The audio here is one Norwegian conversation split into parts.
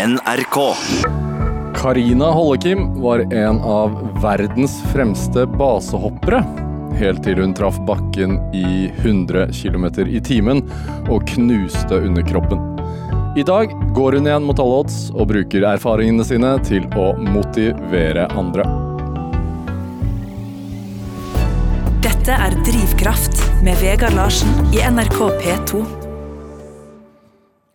NRK. Karina Hollekim var en av verdens fremste basehoppere. Helt til hun traff bakken i 100 km i timen og knuste underkroppen. I dag går hun igjen mot alle odds og bruker erfaringene sine til å motivere andre. Dette er Drivkraft med Vegard Larsen i NRK P2.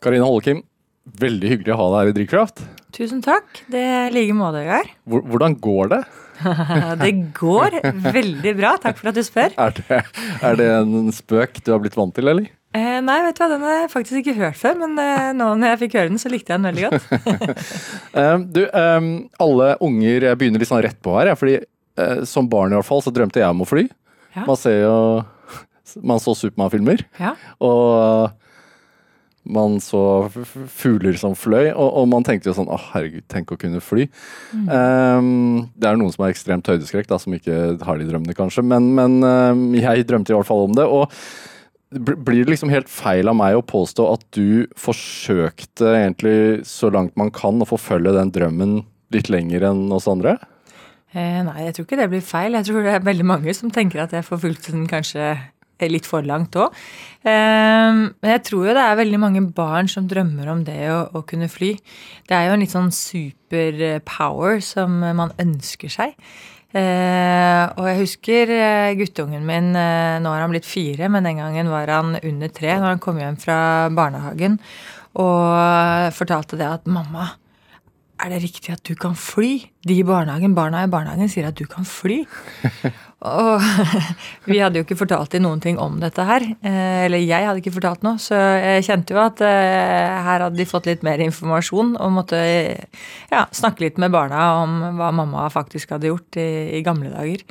Karina Hollekim, veldig hyggelig å ha deg her i Drivkraft. Tusen takk. Det er like måte. Hvor- Hvordan går det? Det går veldig bra. Takk for at du spør. Er det, er det en spøk du har blitt vant til, eller? Eh, nei, vet du hva, den har jeg faktisk ikke hørt før, men eh, nå når jeg fikk høre den, så likte jeg den veldig godt. Eh, du, eh, alle unger jeg begynner litt sånn rett på her, ja, fordi eh, som barn i hvert fall så drømte jeg om å fly. Ja. Man ser jo Man så Supermann-filmer, Ja. og man så fugler som fløy, og, og man tenkte jo sånn Å, herregud, tenk å kunne fly. Mm. Um, det er noen som har ekstremt høydeskrekk, da, som ikke har de drømmene, kanskje, men, men um, jeg drømte i hvert fall om det. og blir det liksom helt feil av meg å påstå at du forsøkte egentlig så langt man kan å forfølge den drømmen litt lenger enn oss andre? Eh, nei, jeg tror ikke det blir feil. Jeg tror det er veldig mange som tenker at jeg forfulgte den kanskje litt for langt òg. Eh, men jeg tror jo det er veldig mange barn som drømmer om det å, å kunne fly. Det er jo en litt sånn superpower som man ønsker seg. Eh, og jeg husker eh, guttungen min, eh, nå har han blitt fire, men den gangen var han under tre når han kom hjem fra barnehagen og fortalte det at mamma, er det riktig at du kan fly? De i barnehagen, barna i barnehagen sier at du kan fly. Og vi hadde jo ikke fortalt dem noen ting om dette her. eh, Eller jeg hadde ikke fortalt noe, så jeg kjente jo at eh, her hadde de fått litt mer informasjon og måtte ja, snakke litt med barna om hva mamma faktisk hadde gjort i, i gamle dager.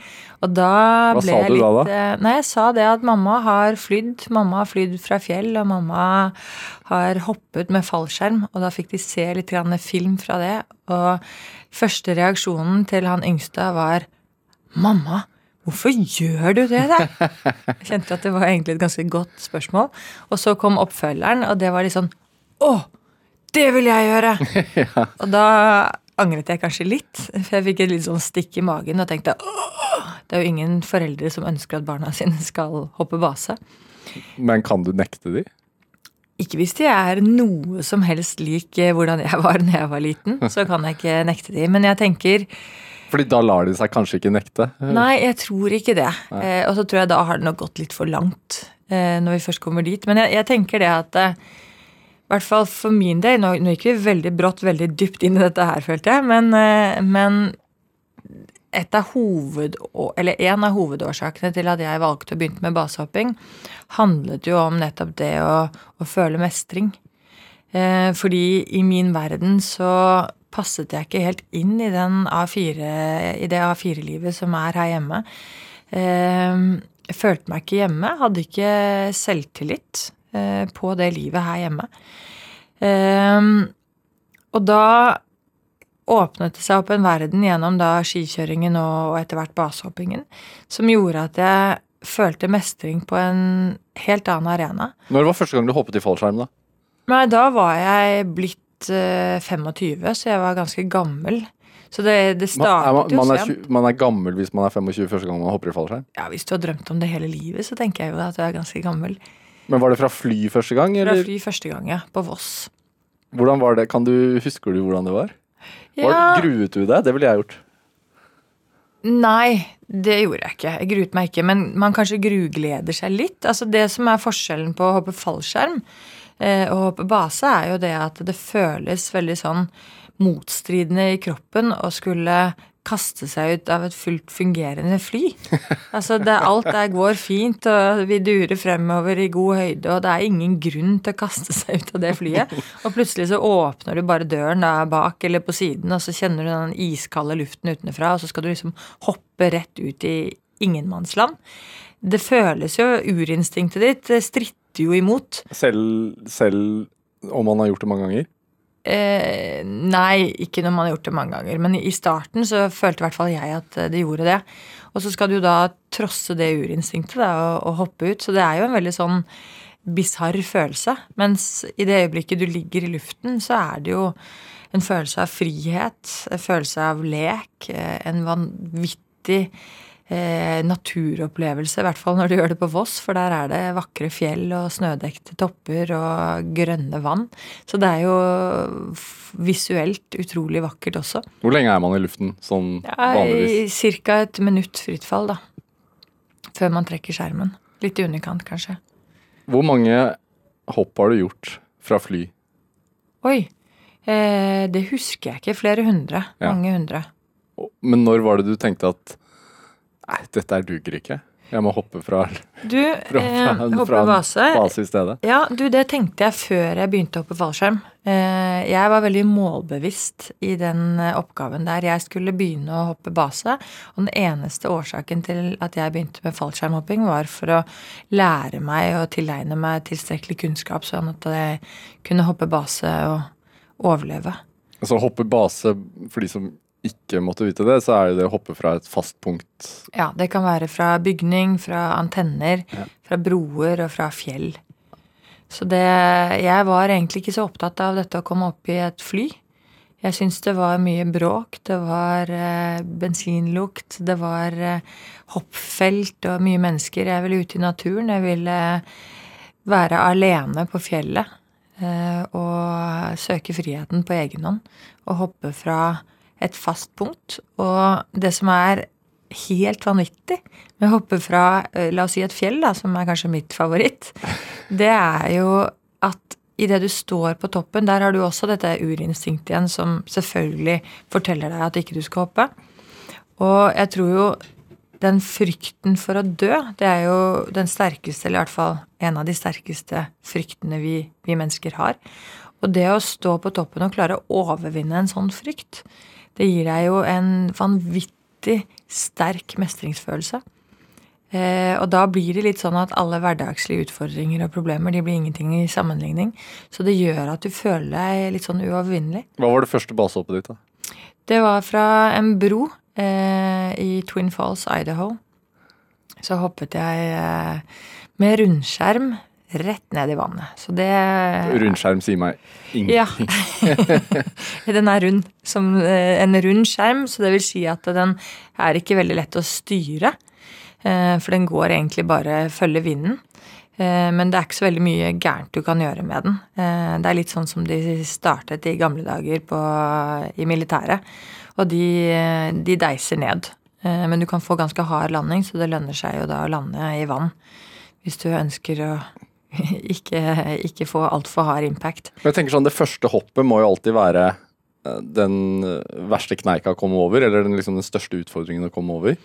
Og da Hva sa du da, da? eh, Nei, jeg sa det at mamma har flydd. Mamma har flydd fra fjell, og mamma har hoppet med fallskjerm. Og da fikk de se litt grann film fra det. Og første reaksjonen til han yngste var Mamma, hvorfor gjør du det der? Jeg kjente at det var egentlig et ganske godt spørsmål. Og så kom oppfølgeren, og det var litt sånn Å, det vil jeg gjøre! Og da angret jeg kanskje litt, for jeg fikk et litt sånn stikk i magen og tenkte Åh, det er jo ingen foreldre som ønsker at barna sine skal hoppe base. Men kan du nekte de? Ikke hvis de er noe som helst lik eh, hvordan jeg var da jeg var liten, så kan jeg ikke nekte de. Men jeg tenker Fordi da lar de seg kanskje ikke nekte. Nei, jeg tror ikke det. Eh, og så tror jeg da har det nok gått litt for langt eh, når vi først kommer dit. Men jeg, jeg tenker det at eh, i hvert fall for min del Nå, nå gikk vi veldig brått veldig dypt inn i dette her, følte jeg. Men, eh, men et av hoved, eller en av hovedårsakene til at jeg valgte å begynne med basehopping, handlet jo om nettopp det å, å føle mestring. Eh, fordi i min verden så passet jeg ikke helt inn i, den A4, i det A4-livet som er her hjemme. Jeg følte meg ikke hjemme, hadde ikke selvtillit eh, på det livet her hjemme. Eh, og da åpnet det seg opp en verden gjennom da skikjøringen og etter hvert basehoppingen som gjorde at jeg følte mestring på en helt annen arena. Når var første gang du hoppet i fallskjerm, da? Nei, da var jeg blitt eh, 25, så jeg var ganske gammel. Så det, det startet jo man, sent. man er gammel hvis man er 25 første gang man hopper i fallskjerm. Ja, Hvis du har drømt om det hele livet, så tenker jeg jo at du er ganske gammel. Men var det fra fly første gang, Fra fly første gang, ja. På Voss. hvordan var det? Kan du, husker du hvordan det var? var Ja, gruet du deg? Det ville jeg gjort. Nei, det gjorde jeg ikke. Jeg gruet meg ikke. Men man kanskje grugleder seg litt. Altså Det som er forskjellen på å hoppe fallskjerm eh, og hoppe base, er jo det at det føles veldig sånn motstridende i kroppen å skulle kaste seg ut av et fullt fungerende fly. Altså det, Alt der går fint, og vi durer fremover i god høyde, og det er ingen grunn til å kaste seg ut av det flyet. Og plutselig så åpner du bare døren da, bak eller på siden, og så kjenner du den iskalde luften utenfra, og så skal du liksom hoppe rett ut i ingenmannsland. Det føles jo Urinstinktet ditt det stritter jo imot. Selv, selv om man har gjort det mange ganger? Eh, nei, ikke når man har gjort det mange ganger. Men i starten så følte i hvert fall jeg at eh, det gjorde det. Og så skal du da trosse det urinstinktet da, og, og hoppe ut. Så det er jo en veldig sånn bisarr følelse. Mens i det øyeblikket du ligger i luften, så er det jo en følelse av frihet, en følelse av lek, eh, en vanvittig eh, naturopplevelse, i hvert fall når du gjør det på Voss, for der er det vakre fjell og snødekte topper og grønne vann. Så det er jo visuelt utrolig vakkert også. Hvor lenge er man i luften sånn vanligvis? Ja, Ca. et minutt fritt fall, da. Før man trekker skjermen. Litt i underkant, kanskje. Hvor mange hopp har du gjort fra fly? Oi. Eh, det husker jeg ikke. Flere hundre. Ja. Mange hundre. Men når var det du tenkte at Nei, dette her duger ikke. Jeg må hoppe fra, Du, fra, eh, fra, base. base i stedet. Ja, du, det tenkte jeg før jeg begynte å hoppe fallskjerm. Eh, jeg var veldig målbevisst i den eh, oppgaven der. Jeg skulle begynne å hoppe base, og den eneste årsaken til at jeg begynte med fallskjermhopping, var for å lære meg og tilegne meg tilstrekkelig kunnskap, sånn at jeg kunne hoppe base og overleve. Altså hoppe base, for de som ikke måtte vite det, så er det det å hoppe fra et fast punkt. Ja, det kan være fra bygning, fra antenner, Ja. fra broer og fra fjell. Så det Jeg var egentlig ikke så opptatt av dette å komme opp i et fly. Jeg syns det var mye bråk, det var eh, bensinlukt, det var eh, hoppfelt og mye mennesker. Jeg ville ut i naturen. Jeg ville være alene på fjellet eh, og søke friheten på egen hånd. Og hoppe fra et fast punkt. Og det som er helt vanvittig med å hoppe fra eh, la oss si et fjell, da, som er kanskje mitt favoritt, det er jo at idet du står på toppen, der har du også dette urinstinktet igjen, som selvfølgelig forteller deg at ikke du skal hoppe. Og jeg tror jo den frykten for å dø, det er jo den sterkeste, eller i hvert fall en av de sterkeste fryktene vi, vi mennesker har. Og det å stå på toppen og klare å overvinne en sånn frykt, det gir deg jo en vanvittig sterk mestringsfølelse. Eh, og da blir det litt sånn at alle hverdagslige utfordringer og problemer de blir ingenting i sammenligning. Så det gjør at du føler deg litt sånn uovervinnelig. Hva var det første basehoppet ditt, da? Det var fra en bro eh, i Twin Falls, Idaho. Så hoppet jeg eh, med rundskjerm rett ned i vannet. Så det Rundskjerm sier meg Ja. ingenting. den er rund. Som eh, en rund skjerm, så det vil si at den er ikke veldig lett å styre. Eh, For den går egentlig bare følger vinden. Eh, Men det er ikke så veldig mye gærent du kan gjøre med den. Det er litt sånn som de startet i gamle dager på, i militæret. Og de, de deiser ned. Men du kan få ganske hard landing, så det lønner seg jo da å lande i vann. Hvis du ønsker å ikke, ikke få altfor hard impact. Men jeg tenker sånn, Det første hoppet må jo alltid være eh, den verste kneika å komme over, eller den, liksom, den største utfordringen å komme over.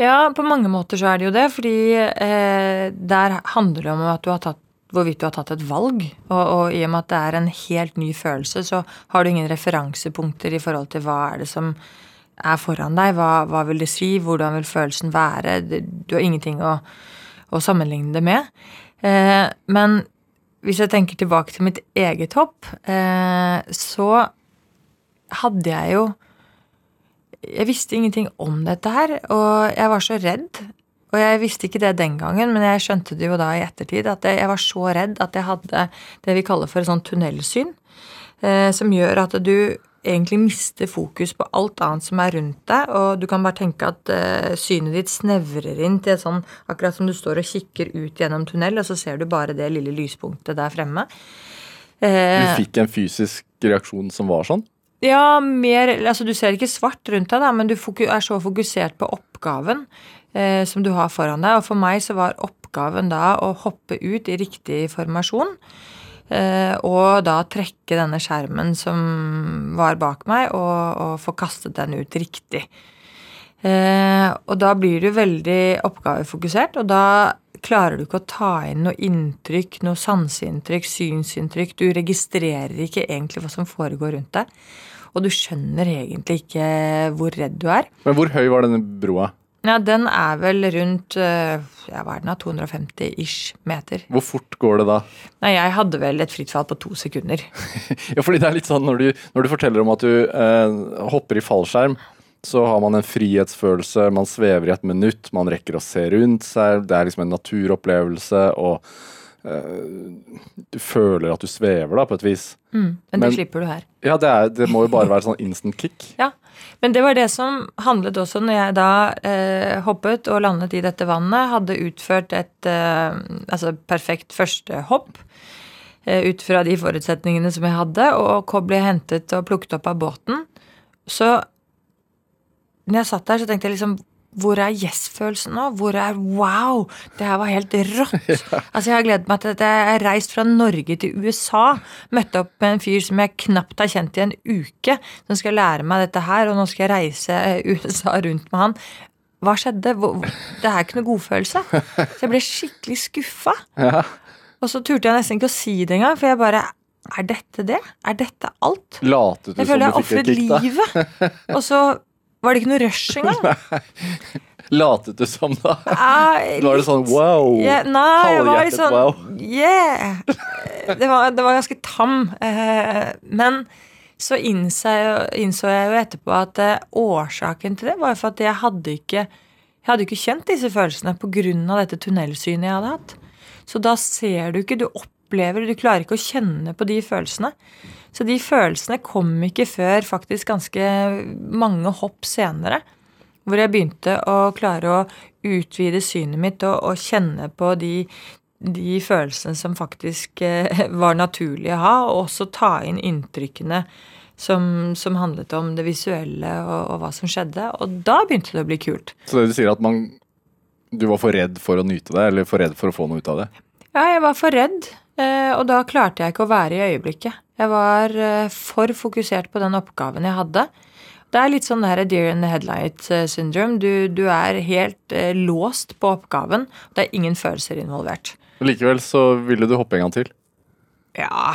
Ja, på mange måter så er det jo det, fordi eh, der handler det om at du har tatt hvorvidt du har tatt et valg. Og, og i og med at det er en helt ny følelse, så har du ingen referansepunkter i forhold til hva er det som er foran deg. Hva, hva vil det si? Hvordan vil følelsen være? Du har ingenting å, å sammenligne det med. Eh, men hvis jeg tenker tilbake til mitt eget hopp, eh, så hadde jeg jo Jeg visste ingenting om dette her, og jeg var så redd. Og jeg visste ikke det den gangen, men jeg skjønte det jo da i ettertid. At jeg var så redd at jeg hadde det vi kaller for et sånt tunnelsyn. Eh, som gjør at du egentlig mister fokus på alt annet som er rundt deg. Og du kan bare tenke at uh, synet ditt snevrer inn til sånn akkurat som du står og kikker ut gjennom tunnel, og så ser du bare det lille lyspunktet der fremme. Du Eh, fikk en fysisk reaksjon som var sånn. ja, mer Altså, du ser ikke svart rundt deg, da, men du er så fokusert på oppgaven eh, som du har foran deg. Og for meg så var oppgaven da å hoppe ut i riktig formasjon. Eh, og da trekke denne skjermen som var bak meg, og, og få kastet den ut riktig. Eh, og da blir du veldig oppgavefokusert, og da klarer du ikke å ta inn noe inntrykk, noe sanseinntrykk, synsinntrykk. Du registrerer ikke egentlig hva som foregår rundt deg. Og du skjønner egentlig ikke hvor redd du er. Men hvor høy var denne broa? Ja, Den er vel rundt eh, ja, hva er den da, 250-ish meter. Hvor fort går det da? Nei, jeg hadde vel et fritt fall på to sekunder. Ja, fordi det er litt sånn når du, når du forteller om at du eh, hopper i fallskjerm, så har man en frihetsfølelse, man svever i et minutt, man rekker å se rundt seg, det er liksom en naturopplevelse, og Du føler at du svever, da, på et vis. Mm, men, Men- det slipper du her. Ja, det, er, det må jo bare være sånn instant kick. Ja, men det var det som handlet også når jeg da eh, hoppet og landet i dette vannet, hadde utført et eh, altså perfekt første hopp eh, ut fra de forutsetningene som jeg hadde, og ble hentet og plukket opp av båten. Så når jeg satt der, så tenkte jeg liksom hvor er yes-følelsen nå? Hvor er wow? Det her var helt rått. Altså, Jeg har gledet meg til dette. Jeg har reist fra Norge til USA. Møtte opp med en fyr som jeg knapt har kjent i en uke, som skal lære meg dette her, og nå skal jeg reise eh, USA rundt med han. Hva skjedde? Det er ikke noe godfølelse. Så jeg ble skikkelig skuffa. Og så turte jeg nesten ikke å si det engang, for jeg bare Er dette det? Er dette alt? Latet du Jeg som føler jeg et ofret livet. Og så var det ikke noe rush engang. Latet du som, da? Da var det sånn wow. Yeah, nei, jeg var litt sånn wow. Yeah! Det var, det var ganske tam. eh, Men så innså jeg, innså jeg jo etterpå at eh, årsaken til det var for at jeg hadde ikke jeg hadde ikke kjent disse følelsene pga. dette tunnelsynet jeg hadde hatt. Så da ser du ikke, du opplever, du klarer ikke å kjenne på de følelsene. Så de følelsene kom ikke før faktisk ganske mange hopp senere. Hvor jeg begynte å klare å utvide synet mitt og, og kjenne på de, de følelsene som faktisk eh, var naturlige å ha, og også ta inn inntrykkene som, som handlet om det visuelle og, og hva som skjedde. Og da begynte det å bli kult. Så det du sier at man Du var for redd for å nyte det, eller for redd for å få noe ut av det? Ja, jeg var for redd, eh, og da klarte jeg ikke å være i øyeblikket. Jeg var eh, for fokusert på den oppgaven jeg hadde. Det er litt sånn det her deer in the headlight eh, syndrome. Du, du er helt eh, låst på oppgaven. Det er ingen følelser involvert. Likevel så ville du hoppe en gang til. Ja,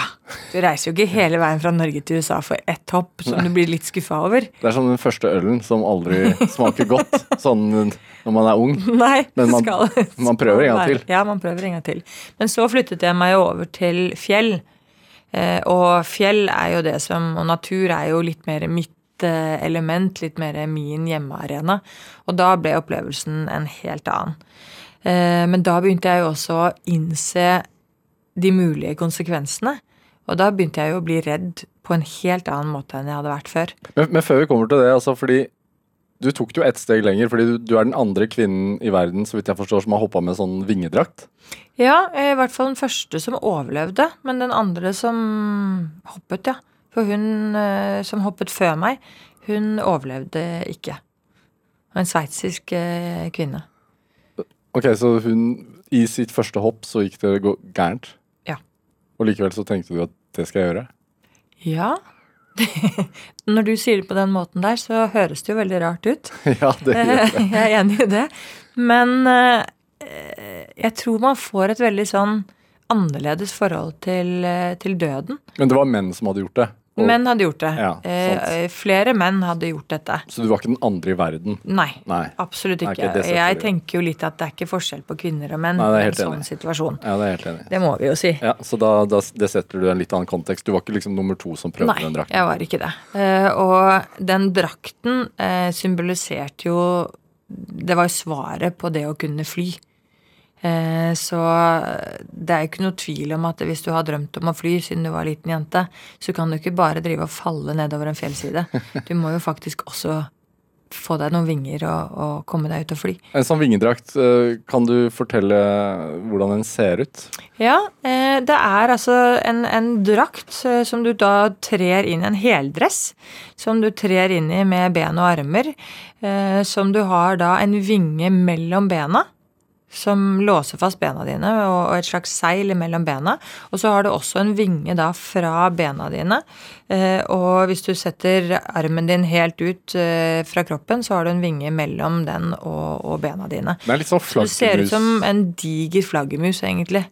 du reiser jo ikke hele veien fra Norge til USA for ett hopp som du blir litt skuffa over. Det er som den første ølen som aldri smaker godt sånn når man er ung. Nei, Men man- skal, man prøver en gang til. Ja, man prøver en gang til. Men så flyttet jeg meg over til fjell. Eh, og fjell er jo det som Og natur er jo litt mer mitt eh, element, litt mer min hjemmearena. Og da ble opplevelsen en helt annen. Eh, men da begynte jeg jo også å innse de mulige konsekvensene. Og da begynte jeg jo å bli redd på en helt annen måte enn jeg hadde vært før. Men, men før vi kommer til det, altså fordi du tok det jo ett steg lenger, fordi du, du er den andre kvinnen i verden så vidt jeg forstår, som har hoppa med sånn vingedrakt. Ja, i hvert fall den første som overlevde, men den andre som hoppet, ja. For hun eh, som hoppet før meg, hun overlevde ikke. En sveitsisk eh, kvinne. Ok, så hun i sitt første hopp så gikk det gærent? Ja. Og likevel så tenkte du at det skal jeg gjøre? Ja. Når du sier det på den måten der, så høres det jo veldig rart ut. ja, det gjør det. Jeg er enig i det. Men eh, jeg tror man får et veldig sånn annerledes forhold til, eh, til døden. Men det var menn som hadde gjort det? Menn hadde gjort det. Ja. Eh, flere menn hadde gjort dette. Så du var ikke den andre i verden? Nei. Nei. Absolutt Nei, ikke. ikke det setter jeg tenker jo litt at det er ikke forskjell på kvinner og menn Nei, det i en sånn enig. situasjon. Ja, det er helt enig. Det må vi jo si. Ja, Så da, da det setter du en litt annen kontekst. Du var ikke liksom nummer to som prøvde Nei, den drakten? Nei, jeg var ikke det. Eh, og den drakten eh, symboliserte jo Det var jo svaret på det å kunne fly. Eh, så det er jo ikke noe tvil om at hvis du har drømt om å fly siden du var liten jente, så kan du ikke bare drive og falle nedover en fjellside. Du må jo faktisk også få deg noen vinger og, og komme deg ut og fly. En sånn vingedrakt, eh, kan du fortelle hvordan den ser ut? Ja, eh, det er altså en, en drakt eh, som du da trer inn, en heldress, som du trer inn i med ben og armer, eh, som du har da en vinge mellom bena, som låser fast bena dine, og, et slags seil mellom bena. Og så har du også en vinge da fra bena dine. Eh, og hvis du setter armen din helt ut eh, fra kroppen, så har du en vinge mellom den og, og bena dine. Det er litt sånn Så det ser ut som en diger flaggermus, egentlig.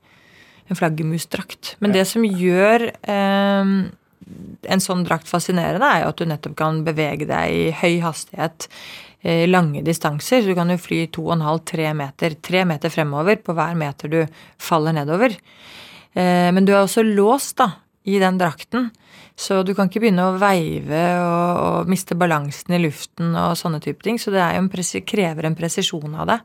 En flaggermusdrakt. Men det som gjør eh, en sånn drakt fascinerende, er jo at du nettopp kan bevege deg i høy hastighet eh, lange distanser. Så du kan jo fly 2,5-3 meter. 3 meter fremover på hver meter du faller nedover. Eh, men du er også låst da, i den drakten. Så du kan ikke begynne å veive og, og miste balansen i luften og sånne type ting. Så det en krever en presisjon av det.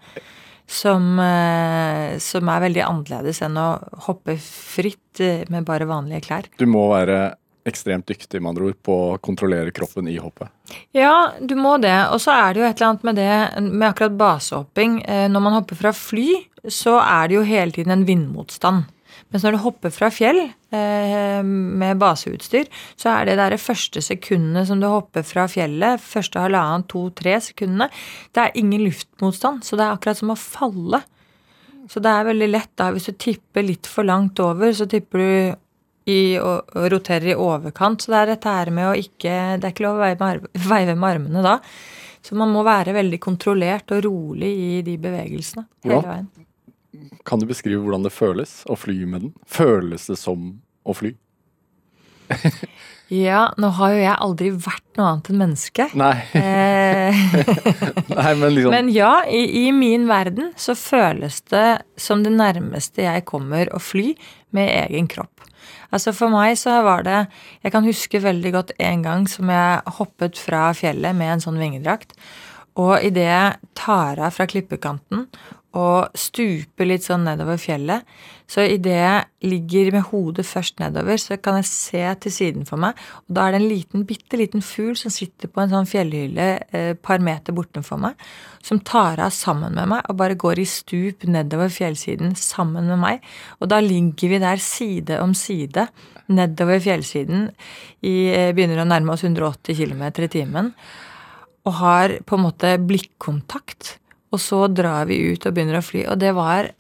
som, eh, som er veldig annerledes enn å hoppe fritt med bare vanlige klær. Du må være ekstremt dyktig med andre ord, på å kontrollere kroppen i hoppet. Ja, du må det. Og så er det jo et eller annet med det med akkurat basehopping. Eh, Når man hopper fra fly, så er det jo hele tiden en vindmotstand. Mens når du hopper fra fjell eh, med baseutstyr, så er det de første sekundene som du hopper fra fjellet, første halvannen, to, tre sekundene, det er ingen luftmotstand. Så det er akkurat som å falle. Så det er veldig lett da, hvis du tipper litt for langt over, så tipper du i, og, og roterer i overkant. Så det er dette her med å ikke Det er ikke lov å veive med, armene da. Så man må være veldig kontrollert og rolig i de bevegelsene hele Ja. veien. Kan du beskrive hvordan det føles å fly med den? Føles det som å fly? Ja, nå har jo jeg aldri vært noe annet enn menneske. Nei, Eh, nei men liksom men ja, i, i min verden så føles det som det nærmeste jeg kommer å fly med egen kropp. Altså For meg så var det Jeg kan huske veldig godt en gang som jeg hoppet fra fjellet med en sånn vingedrakt. Og idet jeg tar av fra klippekanten og stuper litt sånn nedover fjellet, så idet jeg ligger med hodet først nedover, så kan jeg se til siden for meg, og da er det en liten, bitte liten fugl som sitter på en sånn fjellhylle et par meter bortenfor meg, som tar av sammen med meg og bare går i stup nedover fjellsiden sammen med meg. Og da ligger vi der side om side nedover fjellsiden i eh, Begynner å nærme oss 180 km i timen og har på en måte blikkontakt. Og så drar vi ut og begynner å fly. Og det var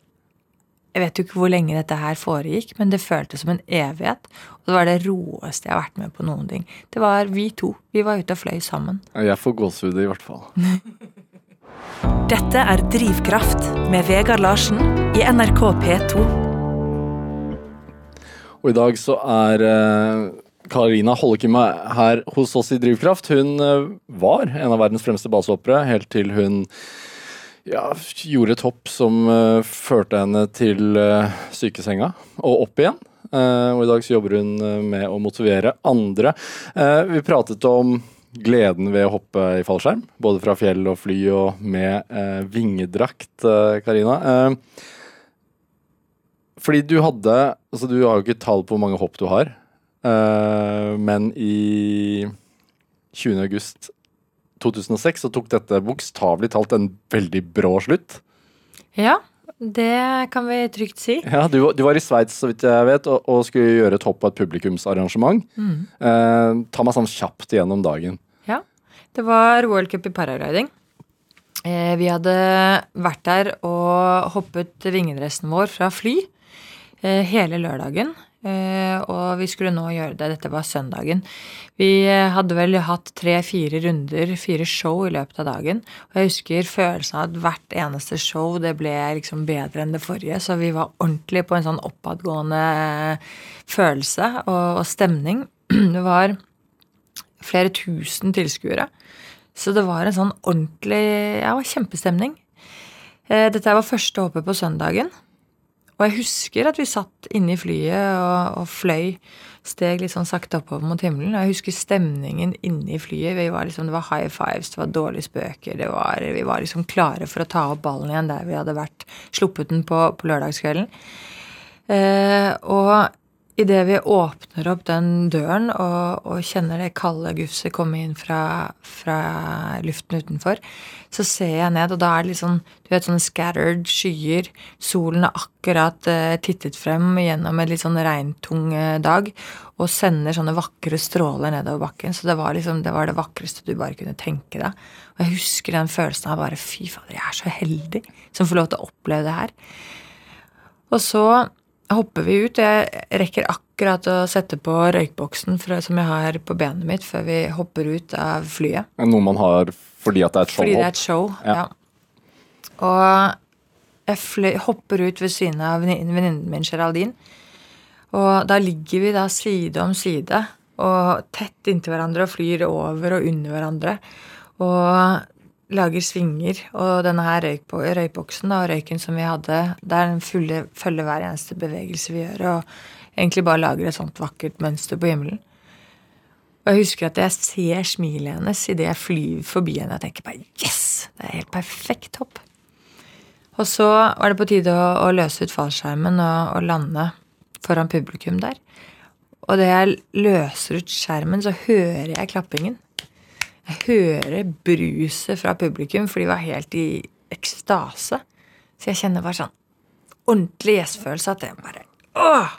Jeg vet jo ikke hvor lenge dette her foregikk, men det føltes som en evighet. Og det var det roeste jeg har vært med på noen ting. Det var vi to. Vi var ute og fløy sammen. Jeg får gåsehud i hvert fall. Dette er Drivkraft med Vegard Larsen i NRK P2. Og i dag så er eh, Karina Hollekim her hos oss i Drivkraft. Hun eh, var en av verdens fremste basehoppere helt til hun ja, gjorde et hopp som uh, førte henne til uh, sykesenga og opp igjen. Uh, og i dag så jobber hun med å motivere andre. Vi pratet om gleden ved å hoppe i fallskjerm, både fra fjell og fly og med vingedrakt, Karina. Fordi du hadde Altså, du har jo ikke tall på hvor mange hopp du har, men i 20. august 2006 så tok dette bokstavelig talt en veldig brå slutt. Ja, det kan vi trygt si. Ja, du, du var i Sveits, så vidt jeg vet, og, og skulle gjøre et hopp på et publikumsarrangement. Eh, ta meg sånn kjapt gjennom dagen. Ja. Det var World Cup i paragliding. Eh, vi hadde vært der og hoppet vingedressen vår fra fly eh, hele lørdagen. Eh, og vi skulle nå gjøre det. Dette var søndagen. Vi eh, hadde vel hatt tre-fire runder, fire show i løpet av dagen. Og jeg husker følelsen av at hvert eneste show det ble liksom bedre enn det forrige. Så vi var ordentlig på en sånn oppadgående eh, følelse og, og stemning. Det var flere tusen tilskuere. Så det var en sånn ordentlig Ja, kjempestemning. Dette var første håpet på søndagen. Og jeg husker at vi satt inne i flyet og, og fløy. Steg litt sånn sakte oppover mot himmelen. Og jeg husker stemningen inne i flyet. Vi var liksom, det var high fives, det var dårlige spøker. Det var, vi var liksom klare for å ta opp ballen igjen der vi hadde vært sluppet den på, på lørdagskvelden. Eh, og idet vi åpner opp den døren og, og kjenner det kalde gufset komme inn fra, fra luften utenfor, så ser jeg ned, og da er det litt sånn du vet, sånne scattered skyer. Solen har akkurat eh, tittet frem gjennom en litt sånn regntung eh, dag og sender sånne vakre stråler nedover bakken. Så det var liksom, det var det vakreste du bare kunne tenke deg. Og jeg husker den følelsen av bare fy fader, jeg er så heldig som får lov til å oppleve det her. Og så hopper vi ut. Jeg rekker akkurat å sette på røykboksen fra, som jeg har på benet mitt, før vi hopper ut av flyet. Noe man har fordi at det er et show? Fordi det er et show. Ja. Ja. Og jeg fly, hopper ut ved siden av venninnen min, Geraldine. Og da ligger vi da side om side og tett inntil hverandre og flyr over og under hverandre. Og lager svinger. Og denne her røyk røykboksen og røyken som vi hadde, der den fulle, følger hver eneste bevegelse vi gjør. Og egentlig bare lager et sånt vakkert mønster på himmelen. Og jeg husker at jeg ser smilet hennes idet jeg flyr forbi henne og tenker bare yes! Det er helt perfekt hopp. Og så var det på tide å, å løse ut fallskjermen og, og lande foran publikum der. Og da jeg løser ut skjermen, så hører jeg klappingen. Jeg hører bruset fra publikum, for de var helt i ekstase. Så jeg kjenner bare sånn ordentlig yes-følelse at det bare Åh!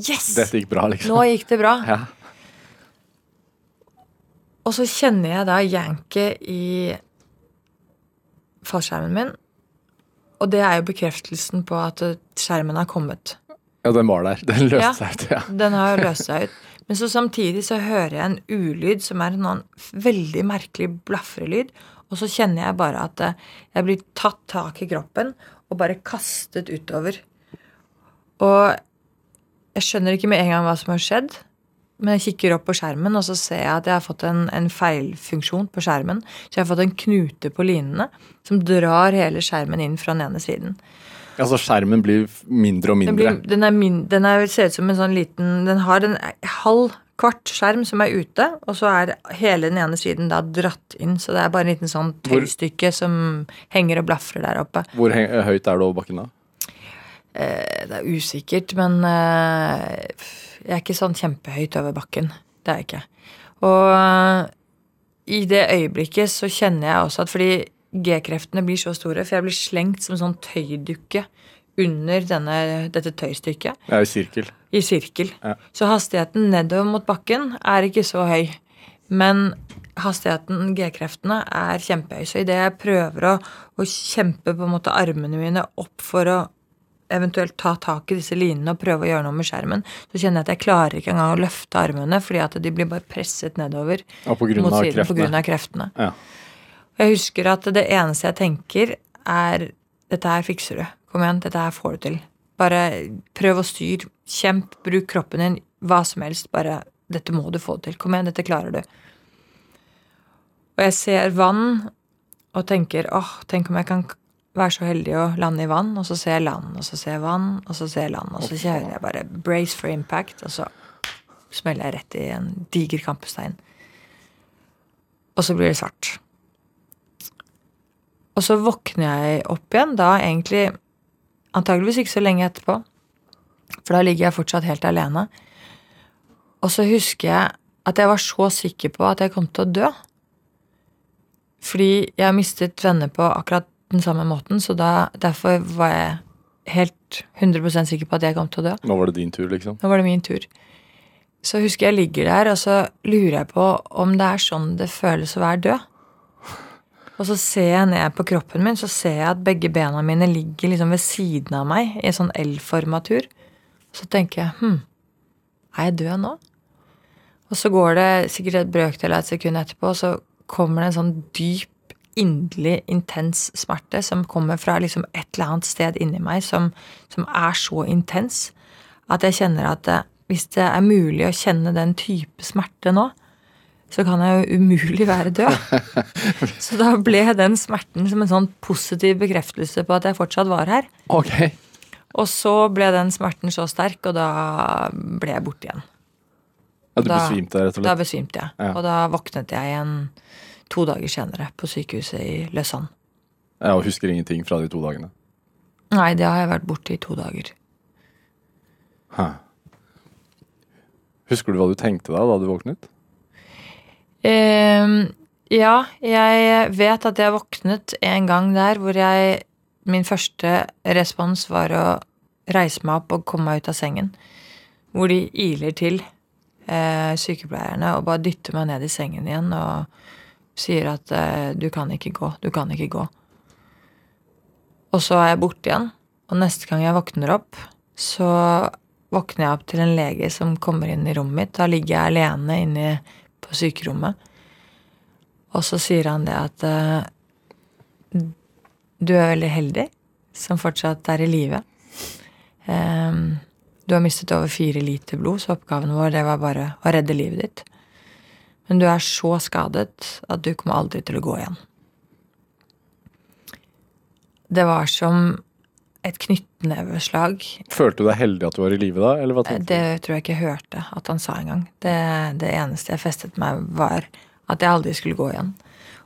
Yes! Dette gikk bra, liksom. Nå gikk det bra. Ja. Og så kjenner jeg da janket i fallskjermen min. Og det er jo bekreftelsen på at skjermen har kommet. ja, den var der. Den løste Ja. seg ut. Ja. Den har løst seg ut. Men så samtidig så hører jeg en ulyd som er en veldig merkelig blafrelyd. Og så kjenner jeg bare at eh, jeg blir tatt tak i kroppen og bare kastet utover. Og jeg skjønner ikke med en gang hva som har skjedd. Men jeg kikker opp på skjermen, og så ser jeg at jeg har fått en, en feilfunksjon på skjermen. Så jeg har fått en knute på linene som drar hele skjermen inn fra den ene siden. Altså, skjermen blir mindre og Den, mindre. blir, den, er den er, ser ut som en sånn liten Den har en halv kvart skjerm som er ute, og så er hele den ene siden da dratt inn. Så det er bare en liten sånn Hvor- tøystykke som henger og blafrer der oppe. Hvor høyt er det over bakken da? Eh, Det er usikkert, men eh, jeg er ikke sånn kjempehøyt over bakken. Det er jeg ikke. Og eh, i det øyeblikket så kjenner jeg også at fordi G-kreftene blir så store, for jeg blir slengt som sånn tøydukke under denne, dette tøystykket Ja, I sirkel. i sirkel. Ja. Så hastigheten nedover mot bakken er ikke så høy. Men hastigheten, G-kreftene, er kjempehøy. Så idet jeg prøver å, å kjempe på en måte armene mine opp for å eventuelt ta tak i disse linene og prøve å gjøre noe med skjermen, så kjenner jeg at jeg klarer ikke engang å løfte armene, fordi at de blir bare presset nedover på mot av siden på kreftene. grunn av kreftene. Ja. Jeg husker at det eneste jeg tenker, er dette her fikser du. Kom igjen, dette her får du til. Bare prøv å styre. Kjemp, bruk kroppen din. Hva som helst. Bare dette må du få til. Kom igjen, dette klarer du. Og jeg ser vann og tenker åh, tenk om jeg kan være så heldig å lande i vann. Og så ser jeg land, og så ser jeg vann, og så ser jeg land. Og så kjører jeg bare brace for impact, og så smeller jeg rett i en diger kampestein. Og så blir det svart. Og så våkner jeg opp igjen, da egentlig antageligvis ikke så lenge etterpå. For da ligger jeg fortsatt helt alene. Og så husker jeg at jeg var så sikker på at jeg kom til å dø. Fordi jeg har mistet venner på akkurat den samme måten, så da, derfor var jeg helt 100% sikker på at jeg kom til å dø. Nå var det din tur, liksom. Nå var det min tur. Så husker jeg ligger der, og så lurer jeg på om det er sånn det føles å være død. Og så ser jeg ned på kroppen min, så ser jeg at begge bena mine ligger liksom ved siden av meg i en sånn L-formatur. Så tenker jeg hm, er jeg død nå? Og så går det sikkert et brøkdel av et sekund etterpå, og så kommer det en sånn dyp, inderlig, intens smerte som kommer fra liksom et eller annet sted inni meg som, som er så intens at jeg kjenner at hvis det er mulig å kjenne den type smerte nå, så kan jeg jo umulig være død. Så da ble den smerten som en sånn positiv bekreftelse på at jeg fortsatt var her. Okay. Og så ble den smerten så sterk, og da ble jeg borte igjen. Ja, du Da- besvimte, rett og slett? Da besvimte jeg. Ja. Og da våknet jeg igjen to dager senere på sykehuset i Lausanne. Ja, og husker ingenting fra de to dagene. Nei, det har jeg vært borte i to dager. Hæ. Husker du hva du tenkte da, da du våknet? Ehm, ja, jeg vet at jeg våknet en gang der hvor jeg Min første respons var å reise meg opp og komme meg ut av sengen. Hvor de iler til, eh, sykepleierne, og bare dytter meg ned i sengen igjen og sier at eh, du kan ikke gå, du kan ikke gå. Og så er jeg borte igjen, og neste gang jeg våkner opp, så våkner jeg opp til en lege som kommer inn i rommet mitt. Da ligger jeg alene inne på sykerommet. Og så sier han det at uh, du er veldig heldig som fortsatt er i live. Um, du har mistet over fire liter blod, så oppgaven vår det var bare å redde livet ditt. Men du er så skadet at du kommer aldri til å gå igjen. Det var som et knyttneveslag Følte du deg heldig at du var i live da, eller hva tenkte det tror jeg ikke jeg hørte at han sa engang. Det, det eneste jeg festet meg, var at jeg aldri skulle gå igjen.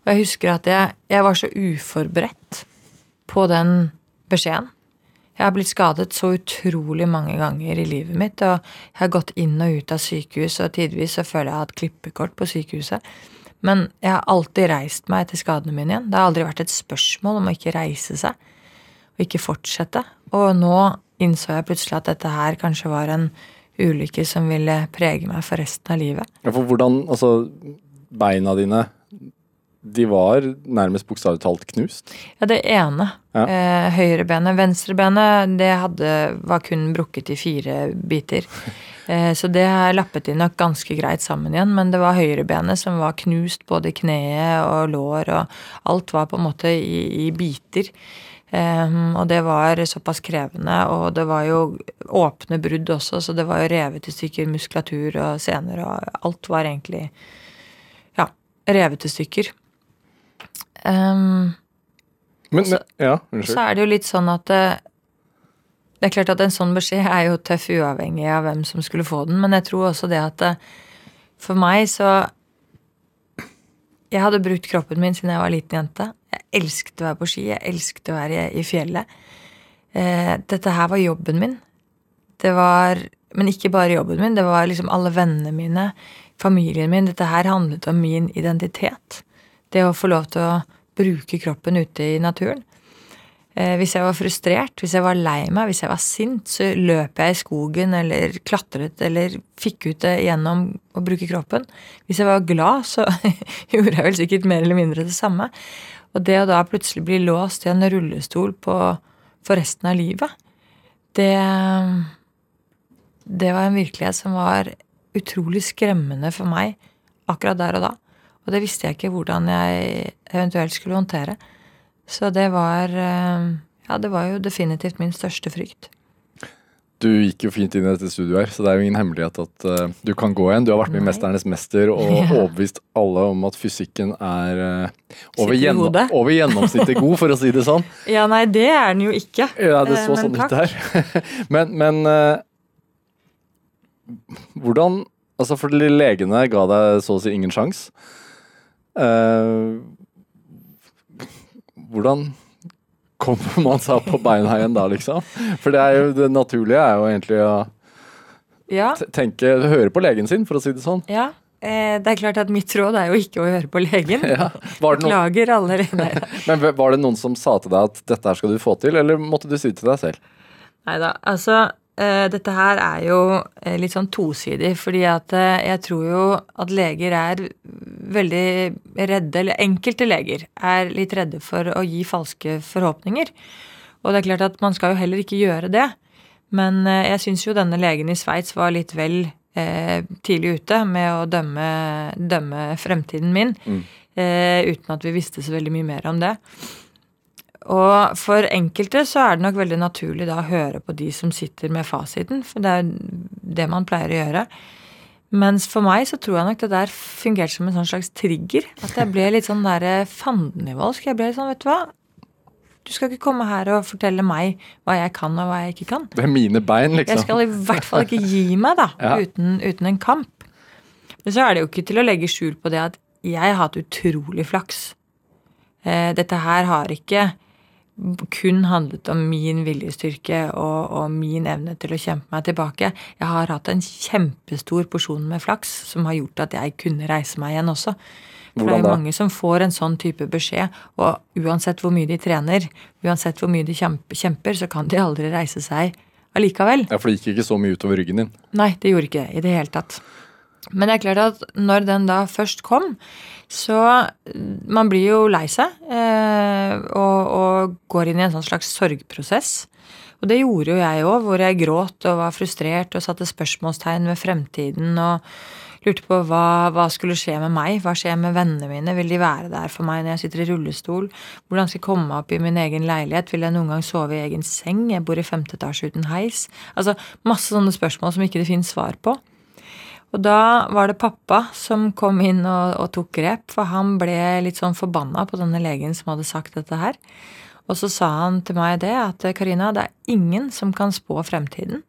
Og jeg husker at jeg, jeg var så uforberedt på den beskjeden. Jeg har blitt skadet så utrolig mange ganger i livet mitt, og jeg har gått inn og ut av sykehus, og tidvis så føler jeg at jeg har hatt klippekort på sykehuset. Men jeg har alltid reist meg etter skadene mine igjen. Det har aldri vært et spørsmål om å ikke reise seg og ikke fortsette. Og nå innså jeg plutselig at dette her kanskje var en ulykke som ville prege meg for resten av livet. Ja, for hvordan Altså, beina dine de var nærmest bokstavelig talt knust? Ja, det ene. Ja. Eh, Høyrebenet. Venstrebenet det hadde, var kun brukket i fire biter. Eh, så det lappet de nok ganske greit sammen igjen. Men det var høyrebenet som var knust, både kneet og lår, og alt var på en måte i, i biter. Um, og det var såpass krevende, og det var jo åpne brudd også, så det var jo revet i stykker muskulatur og sener, og alt var egentlig ja, revet i stykker. Um, Men, Så- men Ja, så er det jo litt sånn at det, det er klart at en sånn beskjed er jo tøff uavhengig av hvem som skulle få den, men jeg tror også det at det, for meg så Jeg hadde brukt kroppen min siden jeg var liten jente. Elsket å være på ski, jeg elsket å være i fjellet. Eh, dette her var jobben min. Det var Men ikke bare jobben min, det var liksom alle vennene mine, familien min. Dette her handlet om min identitet. Det å få lov til å bruke kroppen ute i naturen. Eh, hvis jeg var frustrert, hvis jeg var lei meg, hvis jeg var sint, så løp jeg i skogen eller klatret eller fikk ut det gjennom å bruke kroppen. Hvis jeg var glad, så gjorde jeg vel sikkert mer eller mindre det samme. Og det å da plutselig bli låst i en rullestol på, for resten av livet, det Det var en virkelighet som var utrolig skremmende for meg akkurat der og da. Og det visste jeg ikke hvordan jeg eventuelt skulle håndtere. Så det var eh, Ja, det var jo definitivt min største frykt. Du gikk jo fint inn i dette studioet her, så det er jo ingen hemmelighet at uh, du kan gå igjen. Du har vært med i Mesternes mester og yeah. overbevist alle om at fysikken er uh, over, gjennom, over gjennomsnittet god, for å si det sånn. Ja, nei, det er den jo ikke. Ja, det er så eh, sånn ut her. men men uh, hvordan Altså, for legene ga deg så å si ingen sjans. Eh, hvordan kommer man seg opp på beina igjen da, liksom? For det er jo det naturlige er jo egentlig å Ja, tenke Høre på legen sin, for å si det sånn. ja. Eh, det er klart at mitt råd er jo ikke å høre på legen. Ja. Var, noen, Beklager allerede. Men var det noen som sa til deg at dette her skal du få til, eller måtte du si det til deg selv? Neida, Altså, eh, dette her er jo eh, litt sånn tosidig, fordi at eh, jeg tror jo at leger er veldig redde, eller enkelte leger er litt redde for å gi falske forhåpninger. Og det er klart at man skal jo heller ikke gjøre det. Men eh, jeg syns jo denne legen i Sveits var litt vel eh, tidlig ute med å dømme, dømme fremtiden min, eh, uten at vi visste så veldig mye mer om det. Og for enkelte så er det nok veldig naturlig da å høre på de som sitter med fasiten, for det er det man pleier å gjøre. Mens for meg så tror jeg nok det der fungerte som en sånn slags trigger. At jeg ble litt sånn derre fandenivoldsk. Jeg ble litt sånn, vet du hva. Du skal ikke komme her og fortelle meg hva jeg kan og hva jeg ikke kan. Det er mine bein, liksom. Jeg skal i hvert fall ikke gi meg, da, Ja. uten, uten en kamp. Men så er det jo ikke til å legge skjul på det at jeg har hatt utrolig flaks. Eh, dette her har ikke kun handlet om min viljestyrke og, og min evne til å kjempe meg tilbake. Jeg har hatt en kjempestor porsjon med flaks som har gjort at jeg kunne reise meg igjen også. For det er jo mange som får en sånn type beskjed, og uansett hvor mye de trener, uansett hvor mye de kjemper, så kan de aldri reise seg allikevel. Ja, For det gikk ikke så mye utover ryggen din. Nei, det gjorde ikke det i det hele tatt. Men det er klart at når den da først kom, så Man blir jo lei seg eh, og, og går inn i en sånn slags sorgprosess. Og det gjorde jo jeg òg, hvor jeg gråt og var frustrert og satte spørsmålstegn ved fremtiden og lurte på hva, hva skulle skje med meg, hva skjer med vennene mine, vil de være der for meg når jeg sitter i rullestol, hvordan skal jeg komme meg opp i min egen leilighet, vil jeg noen gang sove i egen seng, jeg bor i femte etasje uten heis, altså masse sånne spørsmål som ikke det finnes svar på. Og da var det pappa som kom inn og, og tok grep, for han ble litt sånn forbanna på denne legen som hadde sagt dette her. Og så sa han til meg det at Karina, det er ingen som kan spå fremtiden.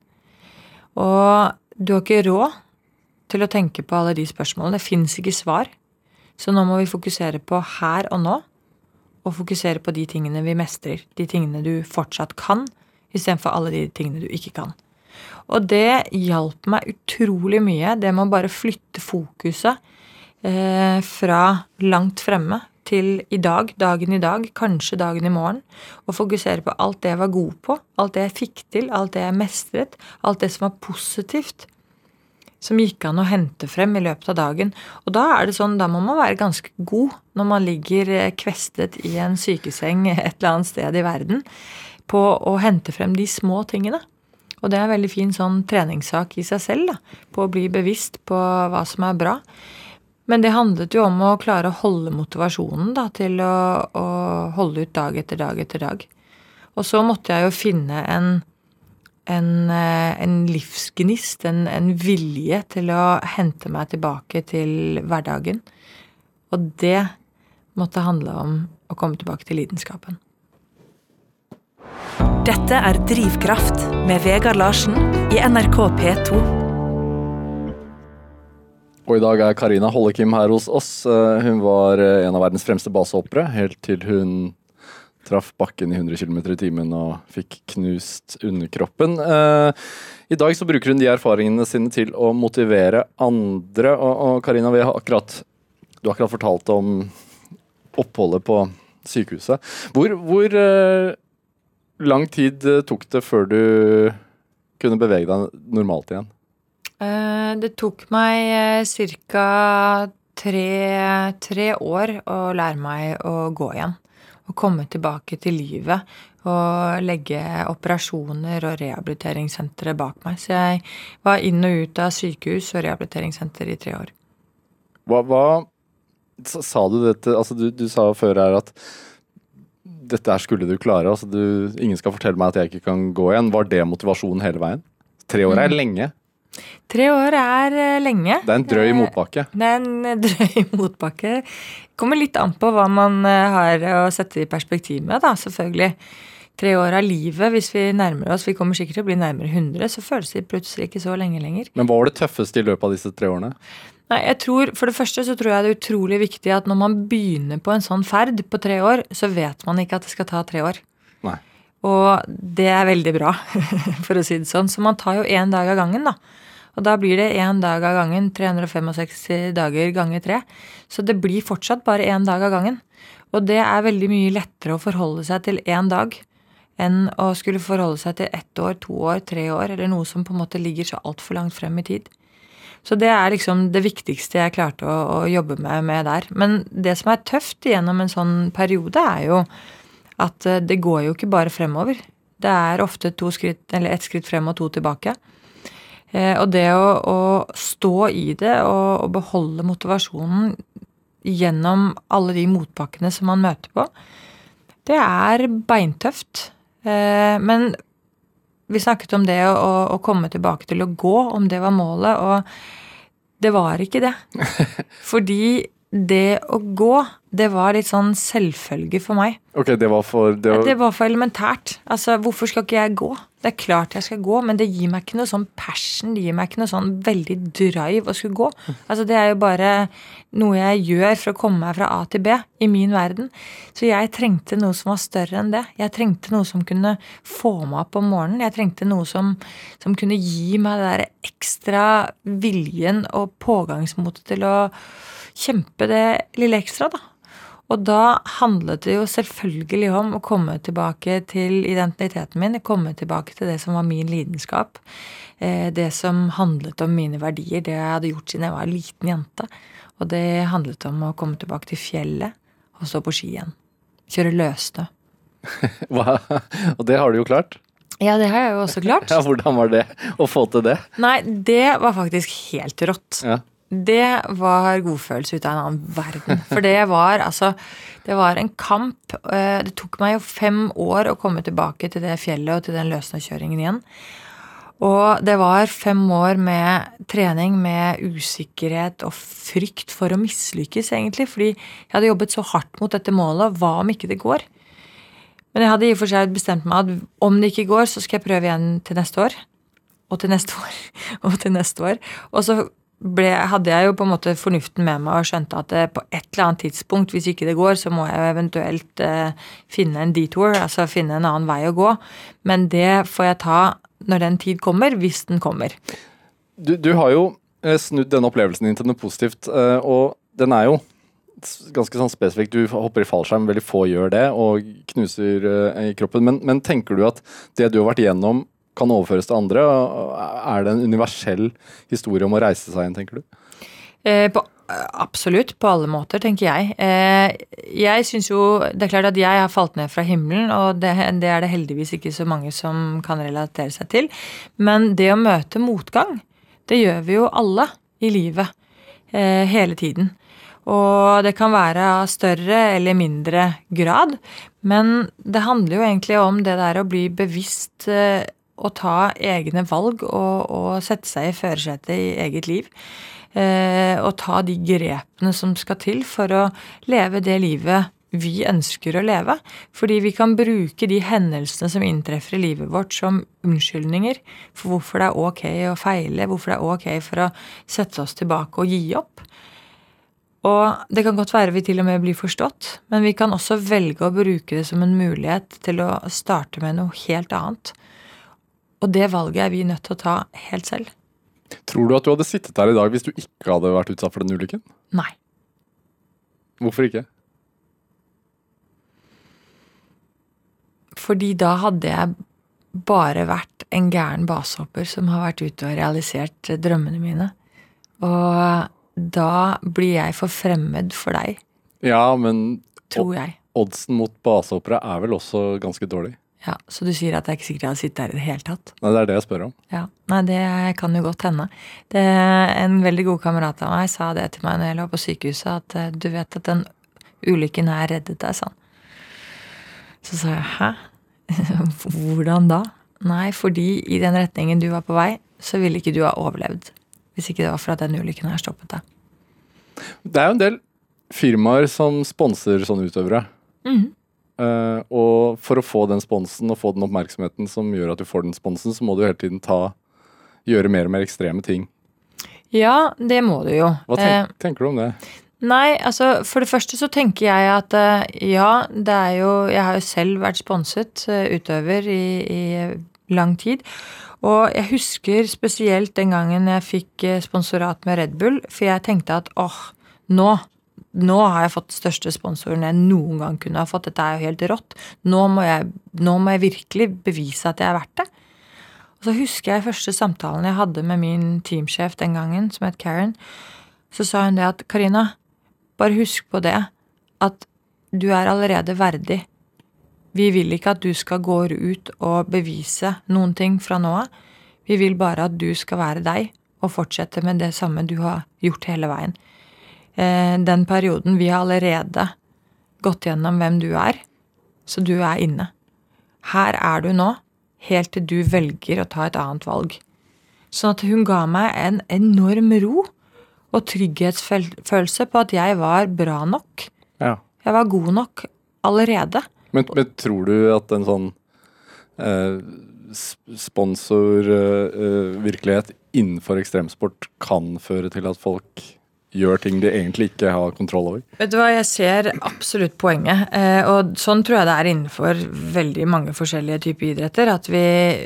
Og du har ikke råd til å tenke på alle de spørsmålene. Det fins ikke svar. Så nå må vi fokusere på her og nå. og fokusere på de tingene vi mestrer. De tingene du fortsatt kan, istedenfor alle de tingene du ikke kan. Og det hjalp meg utrolig mye, det med å bare flytte fokuset eh, fra langt fremme til i dag, dagen i dag, kanskje dagen i morgen, og fokusere på alt det jeg var god på, alt det jeg fikk til, alt det jeg mestret, alt det som var positivt, som gikk an å hente frem i løpet av dagen. Og da er det sånn, da må man være ganske god når man ligger eh, kvestet i en sykeseng et eller annet sted i verden, på å hente frem de små tingene. Og det er en veldig fin sånn treningssak i seg selv, da, på å bli bevisst på hva som er bra. Men det handlet jo om å klare å holde motivasjonen da, til å, å, holde ut dag etter dag etter dag. Og så måtte jeg jo finne en, en, eh, en livsgnist, en, en, vilje til å hente meg tilbake til hverdagen. Og det måtte handle om å komme tilbake til lidenskapen. Dette er Drivkraft med Vegard Larsen i NRK P2. Og i dag er Karina Hollekim her hos oss. Eh, hun var eh, en av verdens fremste basehoppere helt til hun traff bakken i 100 km i timen og fikk knust underkroppen. Eh, I dag så bruker hun de erfaringene sine til å motivere andre. Og Karina, har akkurat, du har akkurat fortalt om oppholdet på sykehuset. Hvor, hvor lang tid tok det før du kunne bevege deg normalt igjen? Eh, det tok meg eh, ca. Tre, tre, år å lære meg å gå igjen. Å komme tilbake til livet og legge operasjoner og rehabiliteringssentre bak meg. Så jeg var inn og ut av sykehus og rehabiliteringssenter i tre år. Hva, hva sa du dette Altså, du, du, sa før her at dette her skulle du klare. Altså, du, ingen skal fortelle meg at jeg ikke kan gå igjen. Var det motivasjonen hele veien? Tre år er mm. lenge. Tre år er eh, lenge. Det er en drøy motbakke. Det er en eh, drøy motbakke. Kommer litt an på hva man eh, har å sette i perspektiv med, da, selvfølgelig. Tre år av livet, hvis vi nærmer oss, vi kommer sikkert til å bli nærmere 100, så føles det plutselig ikke så lenge lenger. Men hva var det tøffeste i løpet av disse tre årene? Nei, jeg tror, For det første så tror jeg det er utrolig viktig at når man begynner på en sånn ferd på tre år, så vet man ikke at det skal ta tre år. Nei. Og det er veldig bra, for å si det sånn. Så man tar jo én dag av gangen, da. Og da blir det én dag av gangen. 365 dager ganger tre. Så det blir fortsatt bare én dag av gangen. Og det er veldig mye lettere å forholde seg til én dag enn å skulle forholde seg til ett år, to år, tre år, eller noe som på en måte ligger så altfor langt frem i tid. Så det er liksom det viktigste jeg klarte å, å jobbe med, med, der. Men det som er tøft gjennom en sånn periode, er jo at eh, det går jo ikke bare fremover. Det er ofte to skritt, eller ett skritt frem og to tilbake. Eh, og det å, å stå i det og, og, beholde motivasjonen gjennom alle de motbakkene som man møter på, det er beintøft. Eh, men vi snakket om det å, å komme tilbake til å gå, om det var målet, og det var ikke det. Fordi det å gå, det var litt sånn selvfølge for meg. Ok, Det var for Det var, det var for elementært. Altså, Hvorfor skal ikke jeg gå? Det er klart jeg skal gå, men det gir meg ikke noe sånn passion. Det gir meg ikke noe sånn veldig drive å skulle gå. Altså, Det er jo bare noe jeg gjør for å komme meg fra A til B i min verden. Så jeg trengte noe som var større enn det. Jeg trengte noe som kunne få meg opp om morgenen. Jeg trengte noe som, som kunne gi meg det der ekstra viljen og pågangsmotet til å kjempe det lille ekstra, da. Og da handlet det jo selvfølgelig om å komme tilbake til identiteten min, komme tilbake til det som var min lidenskap. Eh, det som handlet om mine verdier, det jeg hadde gjort siden jeg var en liten jente. Og det handlet om å komme tilbake til fjellet og stå på ski igjen. Kjøre løsstø. og det har du jo klart? Ja, det har jeg jo også klart. Ja, Hvordan var det å få til det? Nei, det var faktisk helt rått. Ja. Det var godfølelse ut av en annen verden. For det var altså Det var en kamp. Eh, det tok meg jo fem år å komme tilbake til det fjellet og til den løssnøkjøringen igjen. Og det var fem år med trening med usikkerhet og frykt for å mislykkes, egentlig. Fordi jeg hadde jobbet så hardt mot dette målet. Hva om ikke det går? Men jeg hadde i og for seg bestemt meg at om det ikke går, så skal jeg prøve igjen til neste år. Og til neste år. Og til neste år. Og så ble, hadde jeg jo på en måte fornuften med meg og skjønte at det, på et eller annet tidspunkt, hvis ikke det går, så må jeg jo eventuelt eh, finne en detour, altså finne en annen vei å gå. Men det får jeg ta når den tid kommer, hvis den kommer. Du, du har jo eh, snudd denne opplevelsen din til noe positivt, eh, og den er jo ganske sånn spesifikk. Du hopper i fallskjerm, veldig få gjør det, og knuser eh, i kroppen. Men, men tenker du at det du har vært igjennom, kan overføres til andre? Er det en universell historie om å reise seg igjen, tenker du? Eh, på, absolutt, på alle måter, tenker jeg. Eh, jeg syns jo Det er klart at jeg har falt ned fra himmelen, og det, det er det heldigvis ikke så mange som kan relatere seg til. Men det å møte motgang, det gjør vi jo alle i livet. Eh, hele tiden. Og det kan være av større eller mindre grad. Men det handler jo egentlig om det der å bli bevisst eh, å ta egne valg og, og sette seg i førersetet i eget liv. Eh, og ta de grepene som skal til for å leve det livet vi ønsker å leve. Fordi vi kan bruke de hendelsene som inntreffer i livet vårt som unnskyldninger for hvorfor det er ok å feile, hvorfor det er ok for å sette oss tilbake og gi opp. Og det kan godt være vi til og med blir forstått, men vi kan også velge å bruke det som en mulighet til å starte med noe helt annet. Og det valget er vi nødt til å ta helt selv. Tror du at du hadde sittet her i dag hvis du ikke hadde vært utsatt for den ulykken? Nei. Hvorfor ikke? Fordi da hadde jeg bare vært en gæren basehopper som har vært ute og realisert drømmene mine. Og da blir jeg for fremmed for deg, Ja, men tror jeg. oddsen mot basehoppere er vel også ganske dårlig? Ja, Så du sier at jeg ikke sikkert hadde sittet der i det hele tatt? Nei, det er det jeg spør om. Ja, Nei, det kan jo godt hende. Det, en veldig god kamerat av meg sa det til meg når jeg lå på sykehuset, at eh, du vet at den ulykken her reddet deg, sånn. Så sa jeg hæ? Hvordan da? Nei, fordi i den retningen du var på vei, så ville ikke du ha overlevd. Hvis ikke det var for at den ulykken her stoppet deg. Det er jo en del firmaer som sponser sånne utøvere. Mhm. Eh, og for å få den sponsen og få den oppmerksomheten som gjør at du får den sponsen, så må du hele tiden ta gjøre mer og mer ekstreme ting. Ja, det må du jo. Hva tenk, uh, tenker du om det? Nei, altså for det første så tenker jeg at uh, ja, det er jo Jeg har jo selv vært sponset utøver i, i lang tid. Og jeg husker spesielt den gangen jeg fikk sponsorat med Red Bull, for jeg tenkte at åh, nå nå har jeg fått største sponsoren jeg noen gang kunne ha fått. Dette er jo helt rått. Nå må jeg, nå må jeg virkelig bevise at jeg er verdt det. Og så husker jeg første samtalen jeg hadde med min teamsjef den gangen, som het Karen. Så sa hun det at Karina, bare husk på det at du er allerede verdig. Vi vil ikke at du skal gå ut og bevise noen ting fra nå av. Vi vil bare at du skal være deg og fortsette med det samme du har gjort hele veien. Eh, Den perioden vi har allerede gått gjennom hvem du er, så du er inne. Her er du nå, helt til du velger å ta et annet valg. Sånn at hun ga meg en enorm ro og trygghetsfølelse på at jeg var bra nok. Ja. Jeg var god nok allerede. Men, men tror du at en sånn eh, sponsorvirkelighet innenfor ekstremsport kan føre til at folk gjør ting de egentlig ikke har kontroll over? Vet du hva, Jeg ser absolutt poenget. Eh, og sånn tror jeg det er innenfor veldig mange forskjellige typer idretter. At vi,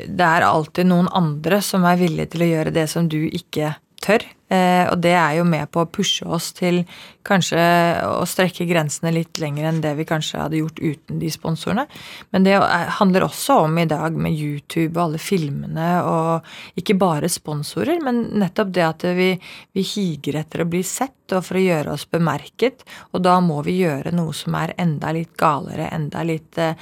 det er alltid noen andre som er villige til å gjøre det som du ikke tør. Eh, og det er jo med på å pushe oss til kanskje å strekke grensene litt lenger enn det vi kanskje hadde gjort uten de sponsorene. Men det er- handler også om i dag med YouTube og alle filmene og ikke bare sponsorer, men nettopp det at vi, vi higer etter å bli sett og for å gjøre oss bemerket. Og da må vi gjøre noe som er enda litt galere, enda litt eh,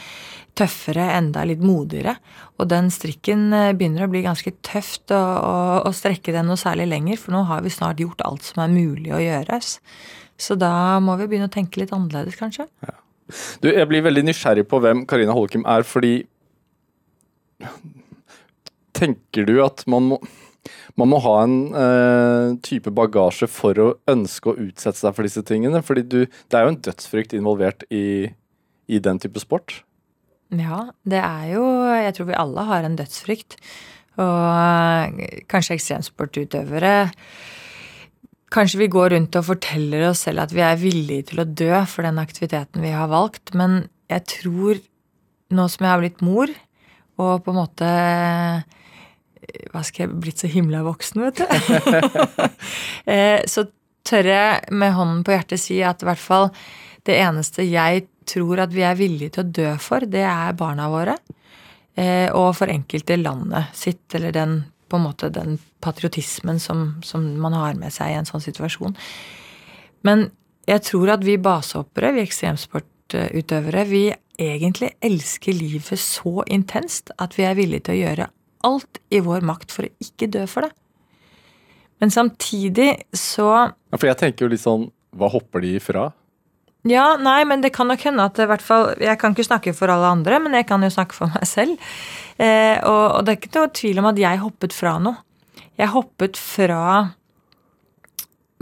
tøffere, enda litt modigere. Og den strikken eh, begynner å bli ganske tøft å, å, å strekke den noe særlig lenger, for nå har vi snart gjort alt som er mulig å gjøres. Så da må vi begynne å tenke litt annerledes, kanskje. Du, jeg blir veldig nysgjerrig på hvem Karina Holkim er, fordi Tenker du at man må, man må ha en eh, type bagasje for å ønske å utsette seg for disse tingene? Fordi du, det er jo en dødsfrykt involvert i, i den type sport. Ja, det er jo Jeg tror vi alle har en dødsfrykt. Og eh, kanskje ekstremsportutøvere kanskje vi går rundt og forteller oss selv at vi er villige til å dø for den aktiviteten vi har valgt, men jeg tror, nå som jeg har blitt mor, og på en måte Hva skal jeg blitt så himla voksen, vet du. Eh, så tør jeg med hånden på hjertet si at i hvert fall det eneste jeg tror at vi er villige til å dø for, det er barna våre. Eh, og for enkelte landet sitt, eller den på en måte den patriotismen som, som man har med seg i en sånn situasjon. Men jeg tror at vi basehoppere, vi ekstremsportutøvere, vi egentlig elsker livet så intenst at vi er villige til å gjøre alt i vår makt for å ikke dø for det. Men samtidig så Ja, For jeg tenker jo litt sånn Hva hopper de ifra? Ja, nei, men det kan nok hende at fall Jeg kan ikke snakke for alle andre, men jeg kan jo snakke for meg selv. Eh, og, og, det er ikke noe tvil om at jeg hoppet fra noe. Jeg hoppet fra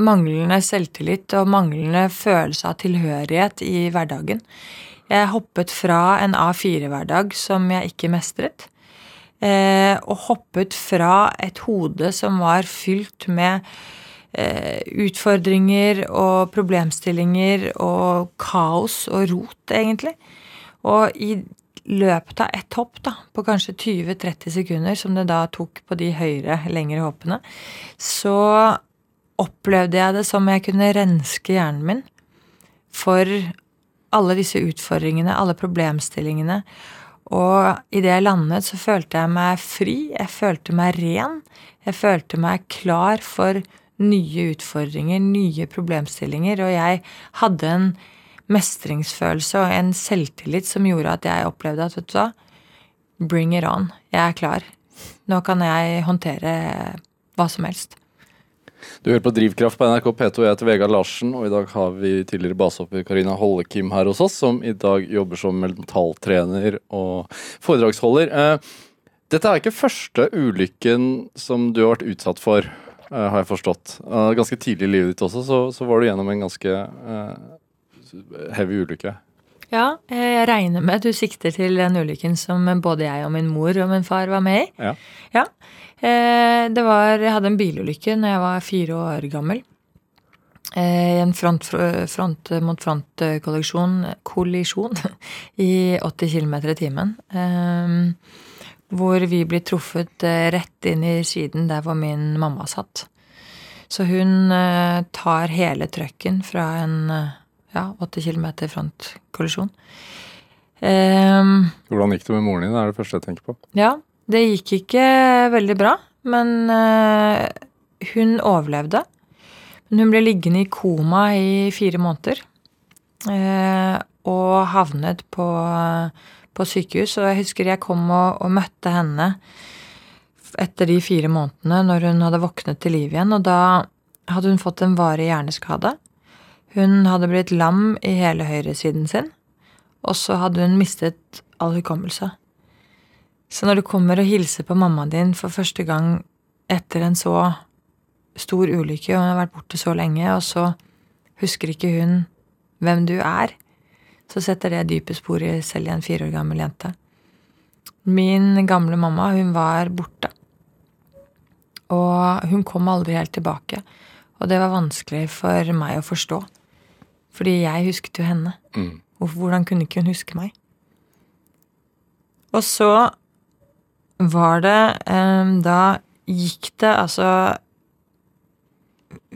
manglende selvtillit og manglende følelse av tilhørighet i hverdagen. Jeg hoppet fra en A4-hverdag som jeg ikke mestret. Eh, og hoppet fra et hode som var fylt med utfordringer og problemstillinger og kaos og rot, egentlig. Og i løpet av ett hopp, da, på kanskje 20-30 sekunder, som det da tok på de høyere, lengre hoppene, så opplevde jeg det som jeg kunne renske hjernen min for alle disse utfordringene, alle problemstillingene. Og idet jeg landet, så følte jeg meg fri, jeg følte meg ren. Jeg følte meg klar for nye utfordringer, nye problemstillinger, og jeg hadde en mestringsfølelse og en selvtillit som gjorde at jeg opplevde at vet du hva, bring it on. Jeg er klar. Nå kan jeg håndtere hva som helst. Du hører på Drivkraft på NRK P2. Jeg heter Vegard Larsen, og i dag har vi tidligere basehopper Karina Hollekim her hos oss, som i dag jobber som mentaltrener og foredragsholder. Eh, dette er ikke første ulykken som du har vært utsatt for. Eh, har jeg forstått. ganske tidlig i livet ditt også, så, så var du gjennom en ganske uh, heavy ulykke. Ja, jeg regner med at du sikter til den ulykken som både jeg og min mor og min far var med i. Ja. ja. Eh, det var, Jeg hadde en bilulykke når jeg var fire år gammel. En front, front mot front-kollisjon kollisjon, i 80 km i timen hvor vi blir truffet eh, rett inn i siden der hvor min mamma satt. Så hun eh, tar hele trøkken fra en eh, ja, 80 km frontkollisjon. Um, Hvordan gikk det med moren din? Det er det første jeg tenker på. Ja, det gikk ikke veldig bra, men hun overlevde. Men hun ble liggende i koma i fire måneder. Og havnet på på sykehus. Og jeg husker jeg kom og, og møtte henne etter de fire månedene når hun hadde våknet til liv igjen. Og da hadde hun fått en varig hjerneskade. Hun hadde blitt lam i hele høyresiden sin. Og så hadde hun mistet all hukommelse. Så når du kommer og hilser på mammaen din for første gang etter en så stor ulykke, og hun har vært borte så lenge, og så husker ikke hun hvem du er, så setter det dype spor i selv i en fire år gammel jente. Min gamle mamma, hun var borte. Og hun kom aldri helt tilbake. Og det var vanskelig for meg å forstå. Fordi jeg husket jo henne. Mm. Hvordan kunne ikke hun huske meg? Og så var det um, Da gikk det altså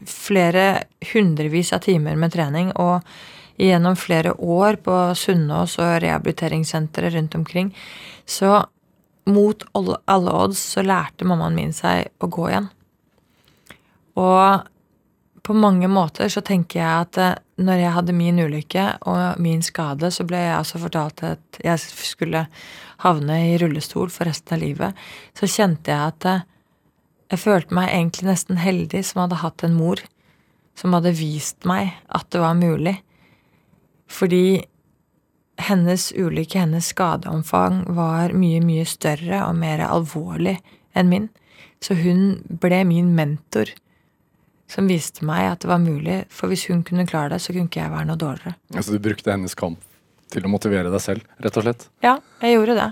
flere hundrevis av timer med trening, og gjennom flere år på Sunnaas og rehabiliteringssentre rundt omkring. Så mot alle odds så lærte mammaen min seg å gå igjen. Og på mange måter så tenker jeg at eh, når jeg hadde min ulykke og min skade, så ble jeg altså fortalt at jeg skulle havne i rullestol for resten av livet. Så kjente jeg at eh, jeg følte meg egentlig nesten heldig som hadde hatt en mor som hadde vist meg at det var mulig. Fordi hennes ulykke, hennes skadeomfang, var mye, mye større og mer alvorlig enn min. Så hun ble min mentor, som viste meg at det var mulig. For hvis hun kunne klare det, så kunne ikke jeg være noe dårligere. Altså du brukte hennes kamp til å motivere deg selv, rett og slett? Ja, jeg gjorde det.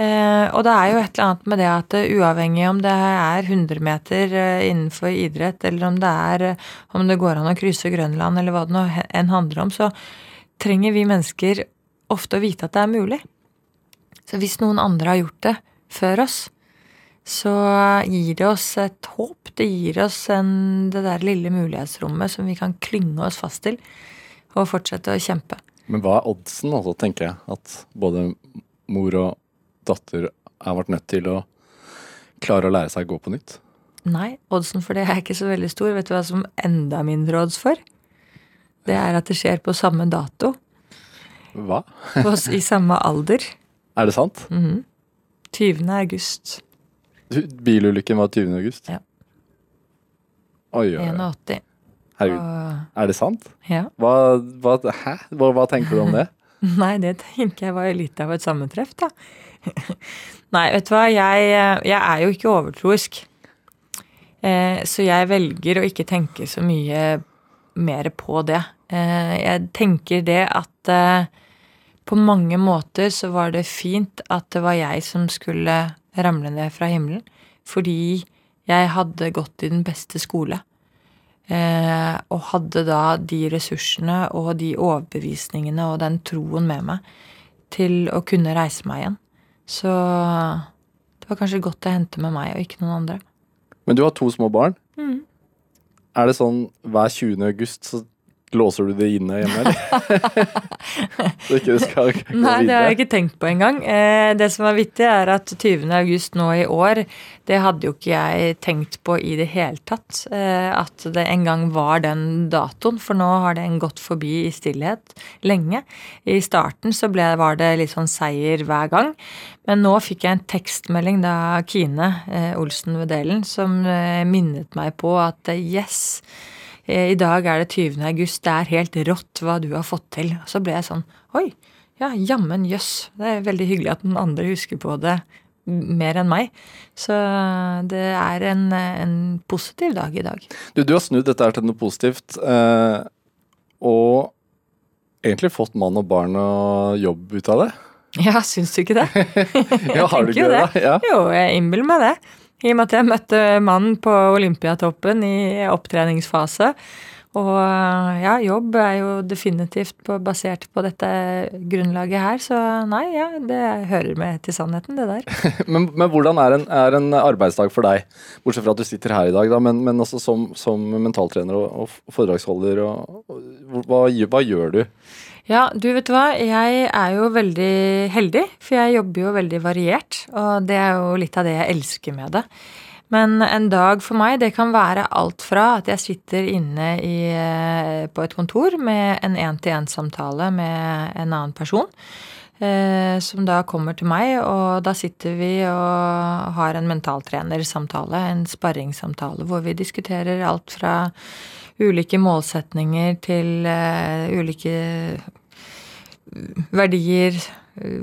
Eh, og det er jo et eller annet med det at uh, uavhengig om det er 100 meter uh, innenfor idrett, eller om det er uh, om det går an å krysse Grønland, eller hva det nå enn handler om, så trenger vi mennesker ofte å vite at det er mulig. Så hvis noen andre har gjort det før oss, så gir det oss et håp. Det gir oss en, det der lille mulighetsrommet som vi kan klynge oss fast til og fortsette å kjempe. Men hva er oddsen, altså, tenker jeg? At både mor og datter har vært nødt til å klare å lære seg å gå på nytt? Nei, oddsen for det er ikke så veldig stor. Vet du hva som enda mindre odds for? Det er at det skjer på samme dato. Hva? I samme alder. Er det sant? Mhm. 20. august Bilulykken var 20. august? Ja. Oi, oi, oi. 81. Herregud. Og, Er det sant? ja. Hva, hva, hæ? Hva, hva tenker du om det? Nei, det tenker jeg var litt av et sammentreff, da. Nei, vet du hva, jeg, jeg er jo ikke overtroisk. Eh, så jeg velger å ikke tenke så mye mer på det. Eh, jeg tenker det at eh, på mange måter så var det fint at det var jeg som skulle ramle ned fra himmelen. Fordi jeg hadde gått i den beste skole. Eh, og hadde da de ressursene og de overbevisningene og den troen med meg til å kunne reise meg igjen. Så det var kanskje godt å hente med meg og ikke noen andre. Men du har to små barn. Mm. Er det sånn hver 20. august så låser du det inne hjemme, eller? så ikke det skal gå videre? Nei, det har jeg ikke tenkt på engang. Eh, det som er vittig, er at 20. august nå i år, det hadde jo ikke jeg tenkt på i det hele tatt. Eh, at det en gang var den datoen, for nå har den gått forbi i stillhet lenge. I starten så ble, var det litt sånn seier hver gang. Men nå fikk jeg en tekstmelding da Kine eh, Olsen ved Delen som eh, minnet meg på at yes, i dag er det 20. august, det er helt rått hva du har fått til. Og så ble jeg sånn oi, ja, jammen jøss. Det er veldig hyggelig at den andre husker på det mer enn meg. Så det er en, en positiv dag i dag. Du, du har snudd dette her til noe positivt, eh, og egentlig fått mann og barn og jobb ut av det. Ja, syns du ikke det? Ja, har du ikke jo det? Ja. Jo, jeg innbiller meg det. I og med at jeg møtte mannen på Olympiatoppen i opptreningsfase. Og ja, jobb er jo definitivt på, basert på dette grunnlaget her, så nei, ja, det hører med til sannheten, det der. Men, men hvordan er en, er en arbeidsdag for deg? Bortsett fra at du sitter her i dag, da, men, men som, som mentaltrener og, og foredragsholder. Og, og, hva, hva gjør du? Ja, du vet hva, jeg er jo veldig heldig, for jeg jobber jo veldig variert, og det er jo litt av det jeg elsker med det. Men en dag for meg, det kan være alt fra at jeg sitter inne i, eh, på et kontor med en én-til-én-samtale med en annen person, som da kommer til meg, og da sitter vi og har en mentaltrenersamtale, en sparringssamtale, hvor vi diskuterer alt fra ulike målsetninger til eh, ulike verdier,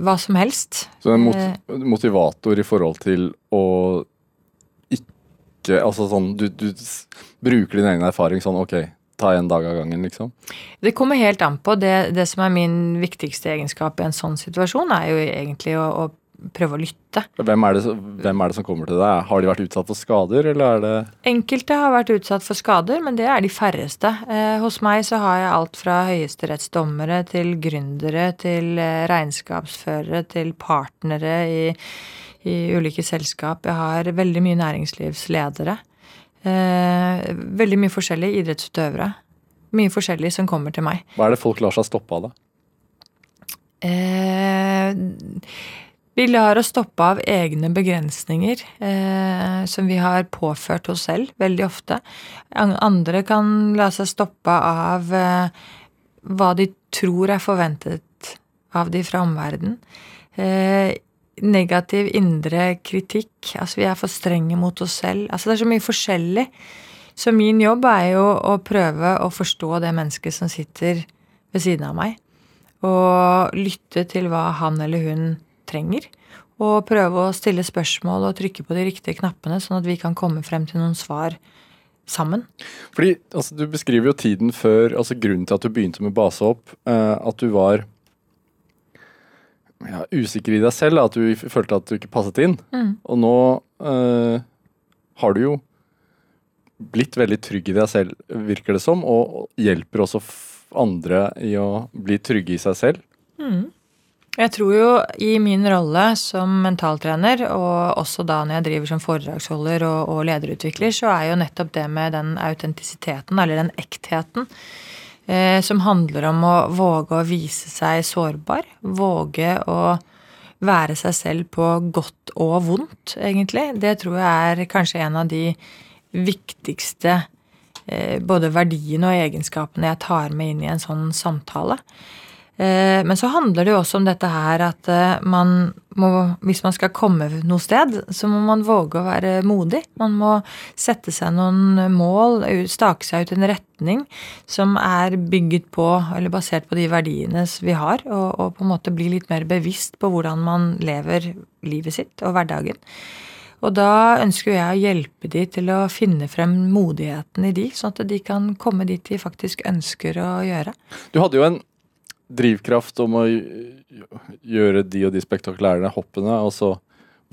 hva som helst. Så en Eh. mot, motivator i forhold til å ikke Altså sånn du, du bruker din egen erfaring sånn ok, ta en dag av gangen, liksom. Det kommer helt an på. Det, det som er min viktigste egenskap i en sånn situasjon, er jo egentlig å, å prøve å lytte. Hvem er, det, hvem er det som kommer til deg? Har de vært utsatt for skader, eller er det Enkelte har vært utsatt for skader, men det er de færreste. Eh, hos meg så har jeg alt fra høyesterettsdommere til gründere til eh, regnskapsførere til partnere i, i ulike selskap. Jeg har veldig mye næringslivsledere. Eh, veldig mye forskjellige idrettsutøvere. Mye forskjellig som kommer til meg. Hva er det folk lar seg stoppe av, da? Eh, vi lar oss stoppe av egne begrensninger eh, som vi har påført oss selv veldig ofte. Andre kan la seg stoppe av eh, hva de tror er forventet av de fra omverdenen. Negativ indre kritikk. Altså vi er for strenge mot oss selv. Altså det er så mye forskjellig. Så min jobb er jo å prøve å forstå det mennesket som sitter ved siden av meg og lytte til hva han eller hun trenger. Og prøve å stille spørsmål og trykke på de riktige knappene, sånn at vi kan komme frem til noen svar sammen. Fordi altså, Du beskriver jo tiden før, altså grunnen til at du begynte med basehopp. Eh, at du var ja, usikker i deg selv, at du følte at du ikke passet inn. Mm. Og nå eh, har du jo blitt veldig trygg i deg selv, virker det som, og hjelper også andre i å bli trygge i seg selv. Mm. Jeg tror jo i min rolle som mentaltrener, og også da når jeg driver som foredragsholder og, og lederutvikler, så er jo nettopp det med den autentisiteten, eller den ektheten, eh, som handler om å våge å vise seg sårbar. Våge å være seg selv på godt og vondt, egentlig. Det tror jeg er kanskje en av de viktigste eh, både verdiene og egenskapene jeg tar med inn i en sånn samtale. Eh, men så handler det jo også om dette her at eh, man må, hvis man skal komme noe sted, så må man våge å være modig. Man må sette seg noen mål, stake seg ut en retning som er bygget på, eller basert på de verdiene vi har, og, og på en måte bli litt mer bevisst på hvordan man lever livet sitt og hverdagen. Og da ønsker jeg å hjelpe de til å finne frem modigheten i de, sånn at de kan komme dit de faktisk ønsker å gjøre. Du hadde jo en drivkraft om å gjøre de og de spektakulære hoppene, og så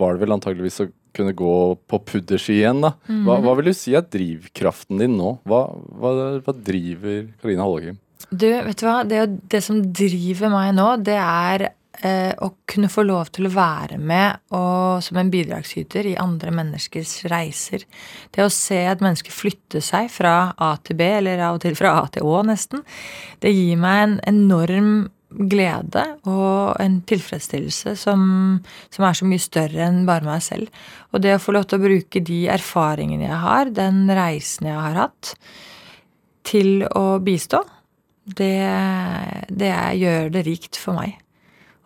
var det vel antageligvis å kunne gå på pudderski igjen, da. Hva, hva, vil du si er drivkraften din nå? Hva, hva, hva driver Karina Hallegrim? Du, vet du hva? Det, det, som driver meg nå, det er å kunne få lov til å være med og, som en bidragsyter i andre menneskers reiser. Det å se et menneske flytte seg fra A til B, eller av og til fra A til Å, nesten, det gir meg en enorm glede og en tilfredsstillelse som, som, er så mye større enn bare meg selv. Og det å få lov til å bruke de erfaringene jeg har, den reisen jeg har hatt, til å bistå, det, det gjør det rikt for meg.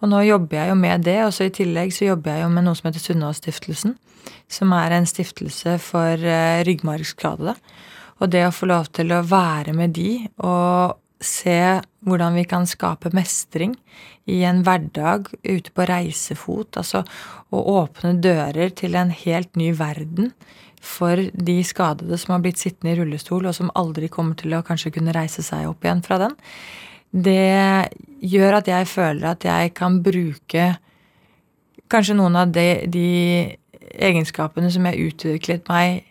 Og nå jobber jeg jo med det, og så i tillegg så jobber jeg jo med noe som heter Sunnaas-stiftelsen. Som er en stiftelse for uh, ryggmargskadede. Og det å få lov til å være med de og se hvordan vi kan skape mestring i en hverdag ute på reisefot. Altså å åpne dører til en helt ny verden for de skadede som har blitt sittende i rullestol, og som aldri kommer til å kanskje kunne reise seg opp igjen fra den det gjør at jeg føler at jeg kan bruke kanskje noen av de, de egenskapene som jeg utviklet meg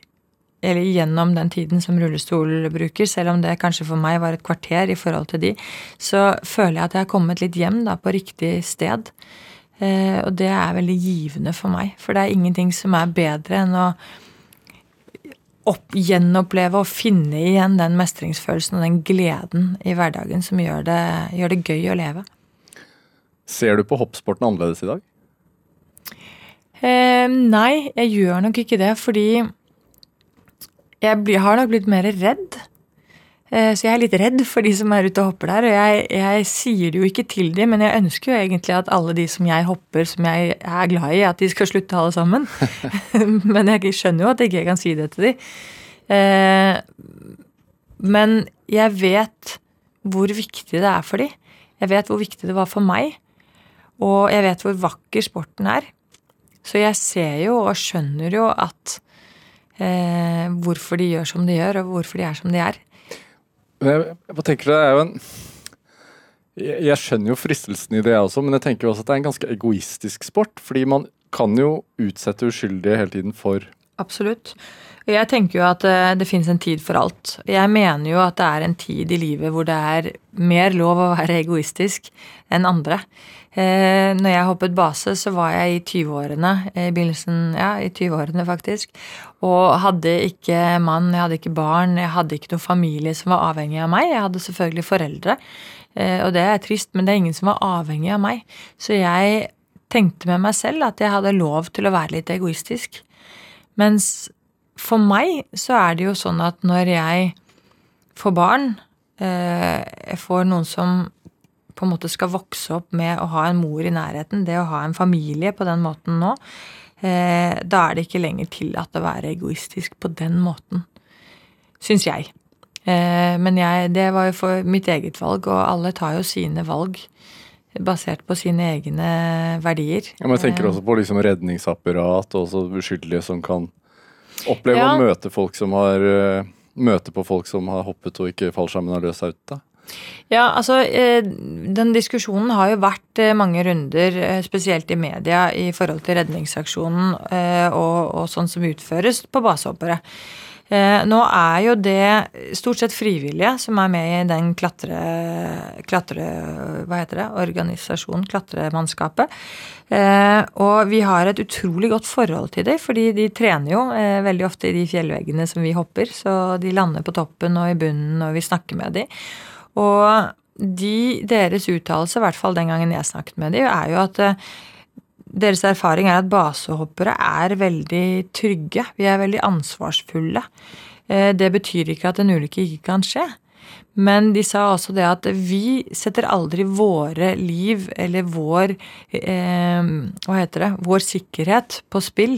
eller gjennom den tiden som rullestolbruker, selv om det kanskje for meg var et kvarter i forhold til de, så føler jeg at jeg har kommet litt hjem da, på riktig sted. Eh, og det er veldig givende for meg. For det er ingenting som er bedre enn å opp, gjenoppleve og finne igjen den mestringsfølelsen og den gleden i hverdagen som gjør det, gjør det gøy å leve. Ser du på hoppsporten annerledes i dag? Eh, nei, jeg gjør nok ikke det, fordi jeg blir, har nok blitt mer redd så jeg er litt redd for de som er ute og hopper der. Og jeg, jeg, sier det jo ikke til dem, men jeg ønsker jo egentlig at alle de som jeg hopper, som jeg er glad i, at de skal slutte alle sammen. men jeg skjønner jo at jeg ikke kan si det til dem. Eh, men jeg vet hvor viktig det er for dem. Jeg vet hvor viktig det var for meg. Og jeg vet hvor vakker sporten er. Så jeg ser jo og skjønner jo at eh, hvorfor de gjør som de gjør, og hvorfor de er som de er. Jeg, jeg tenker det er jo en jeg, jeg skjønner jo fristelsen i det, jeg også, men jeg tenker jo også at det er en ganske egoistisk sport. Fordi man kan jo utsette uskyldige hele tiden for Absolutt. Jeg tenker jo at det, fins en tid for alt. Jeg mener jo at det er en tid i livet hvor det er mer lov å være egoistisk enn andre. Eh, når jeg hoppet base, så var jeg i 20-årene. I begynnelsen, ja, i 20-årene faktisk. Og hadde ikke mann, jeg hadde ikke barn, jeg hadde ikke noen familie som var avhengig av meg. Jeg hadde selvfølgelig foreldre, eh, og det er trist, men det er ingen som var avhengig av meg. Så jeg tenkte med meg selv at jeg hadde lov til å være litt egoistisk. Mens for meg så er det jo sånn at når jeg får barn, eh, jeg får noen som på en måte skal vokse opp med å ha en mor i nærheten, det å ha en familie på den måten nå, eh, da er det ikke lenger tillatt å være egoistisk på den måten. Syns jeg. Eh, men jeg, det var jo for mitt eget valg, og alle tar jo sine valg basert på sine egne verdier. Ja, men jeg tenker også på liksom redningsapparat og uskyldige som kan oppleve ja. å møte folk som har møte på folk som har hoppet og ikke fallskjermen har løst seg ut. da. Ja, altså eh, den diskusjonen har jo vært eh, mange runder, eh, spesielt i media, i forhold til redningsaksjonen og, og sånn som utføres på basehoppere. Eh, nå er jo det stort sett frivillige som er med i den klatre... klatre hva heter det? Organisasjonen, klatremannskapet. Eh, og vi har et utrolig godt forhold til dem, fordi de trener jo eh, veldig ofte i de fjellveggene som vi hopper. Så de lander på toppen og i bunnen, når vi snakker med dem. Og de, deres uttalelse, i hvert fall den gangen jeg snakket med dem, er jo at deres erfaring er at basehoppere er veldig trygge. Vi er veldig ansvarsfulle. Uh, det betyr ikke at en ulykke ikke kan skje. Men de sa også det at vi setter aldri våre liv eller vår eh, Hva heter det? Vår sikkerhet på spill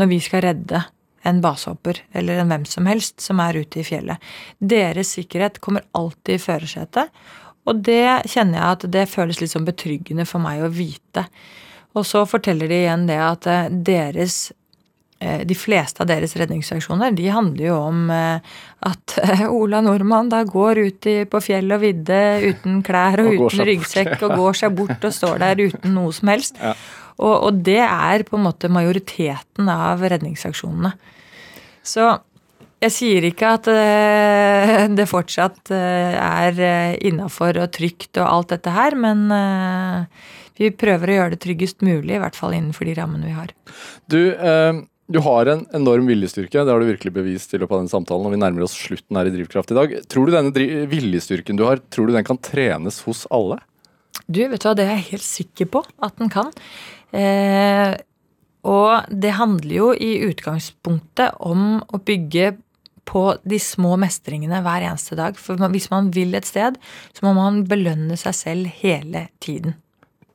når vi skal redde en basehopper eller en hvem som helst som er ute i fjellet. Deres sikkerhet kommer alltid i førersetet. Og det kjenner jeg at det føles litt sånn betryggende for meg å vite. Og så forteller de igjen det at eh, deres eh, de fleste av deres redningsaksjoner de handler jo om eh, at Ola Nordmann da går ut på fjell og vidde uten klær og, og uten ryggsekk og går seg bort og står der uten noe som helst. Ja. Og, og, det er på en måte majoriteten av redningsaksjonene. Så jeg sier ikke at det fortsatt er innafor og trygt og alt dette her, men vi prøver å gjøre det tryggest mulig, i hvert fall innenfor de rammene vi har. Du, du har en enorm viljestyrke, det har du virkelig bevist i løpet av den samtalen. og Vi nærmer oss slutten her i Drivkraft i dag. Tror du denne viljestyrken du har, tror du den kan trenes hos alle? Du, vet du hva, det er jeg helt sikker på at den kan. Eh, og det handler jo i utgangspunktet om å bygge på de små mestringene hver eneste dag. For hvis man vil et sted, så må man belønne seg selv hele tiden.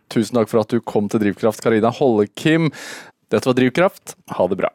Tusen takk for at du kom til Drivkraft, Karina Hollekim. Dette var Drivkraft. Ha det bra.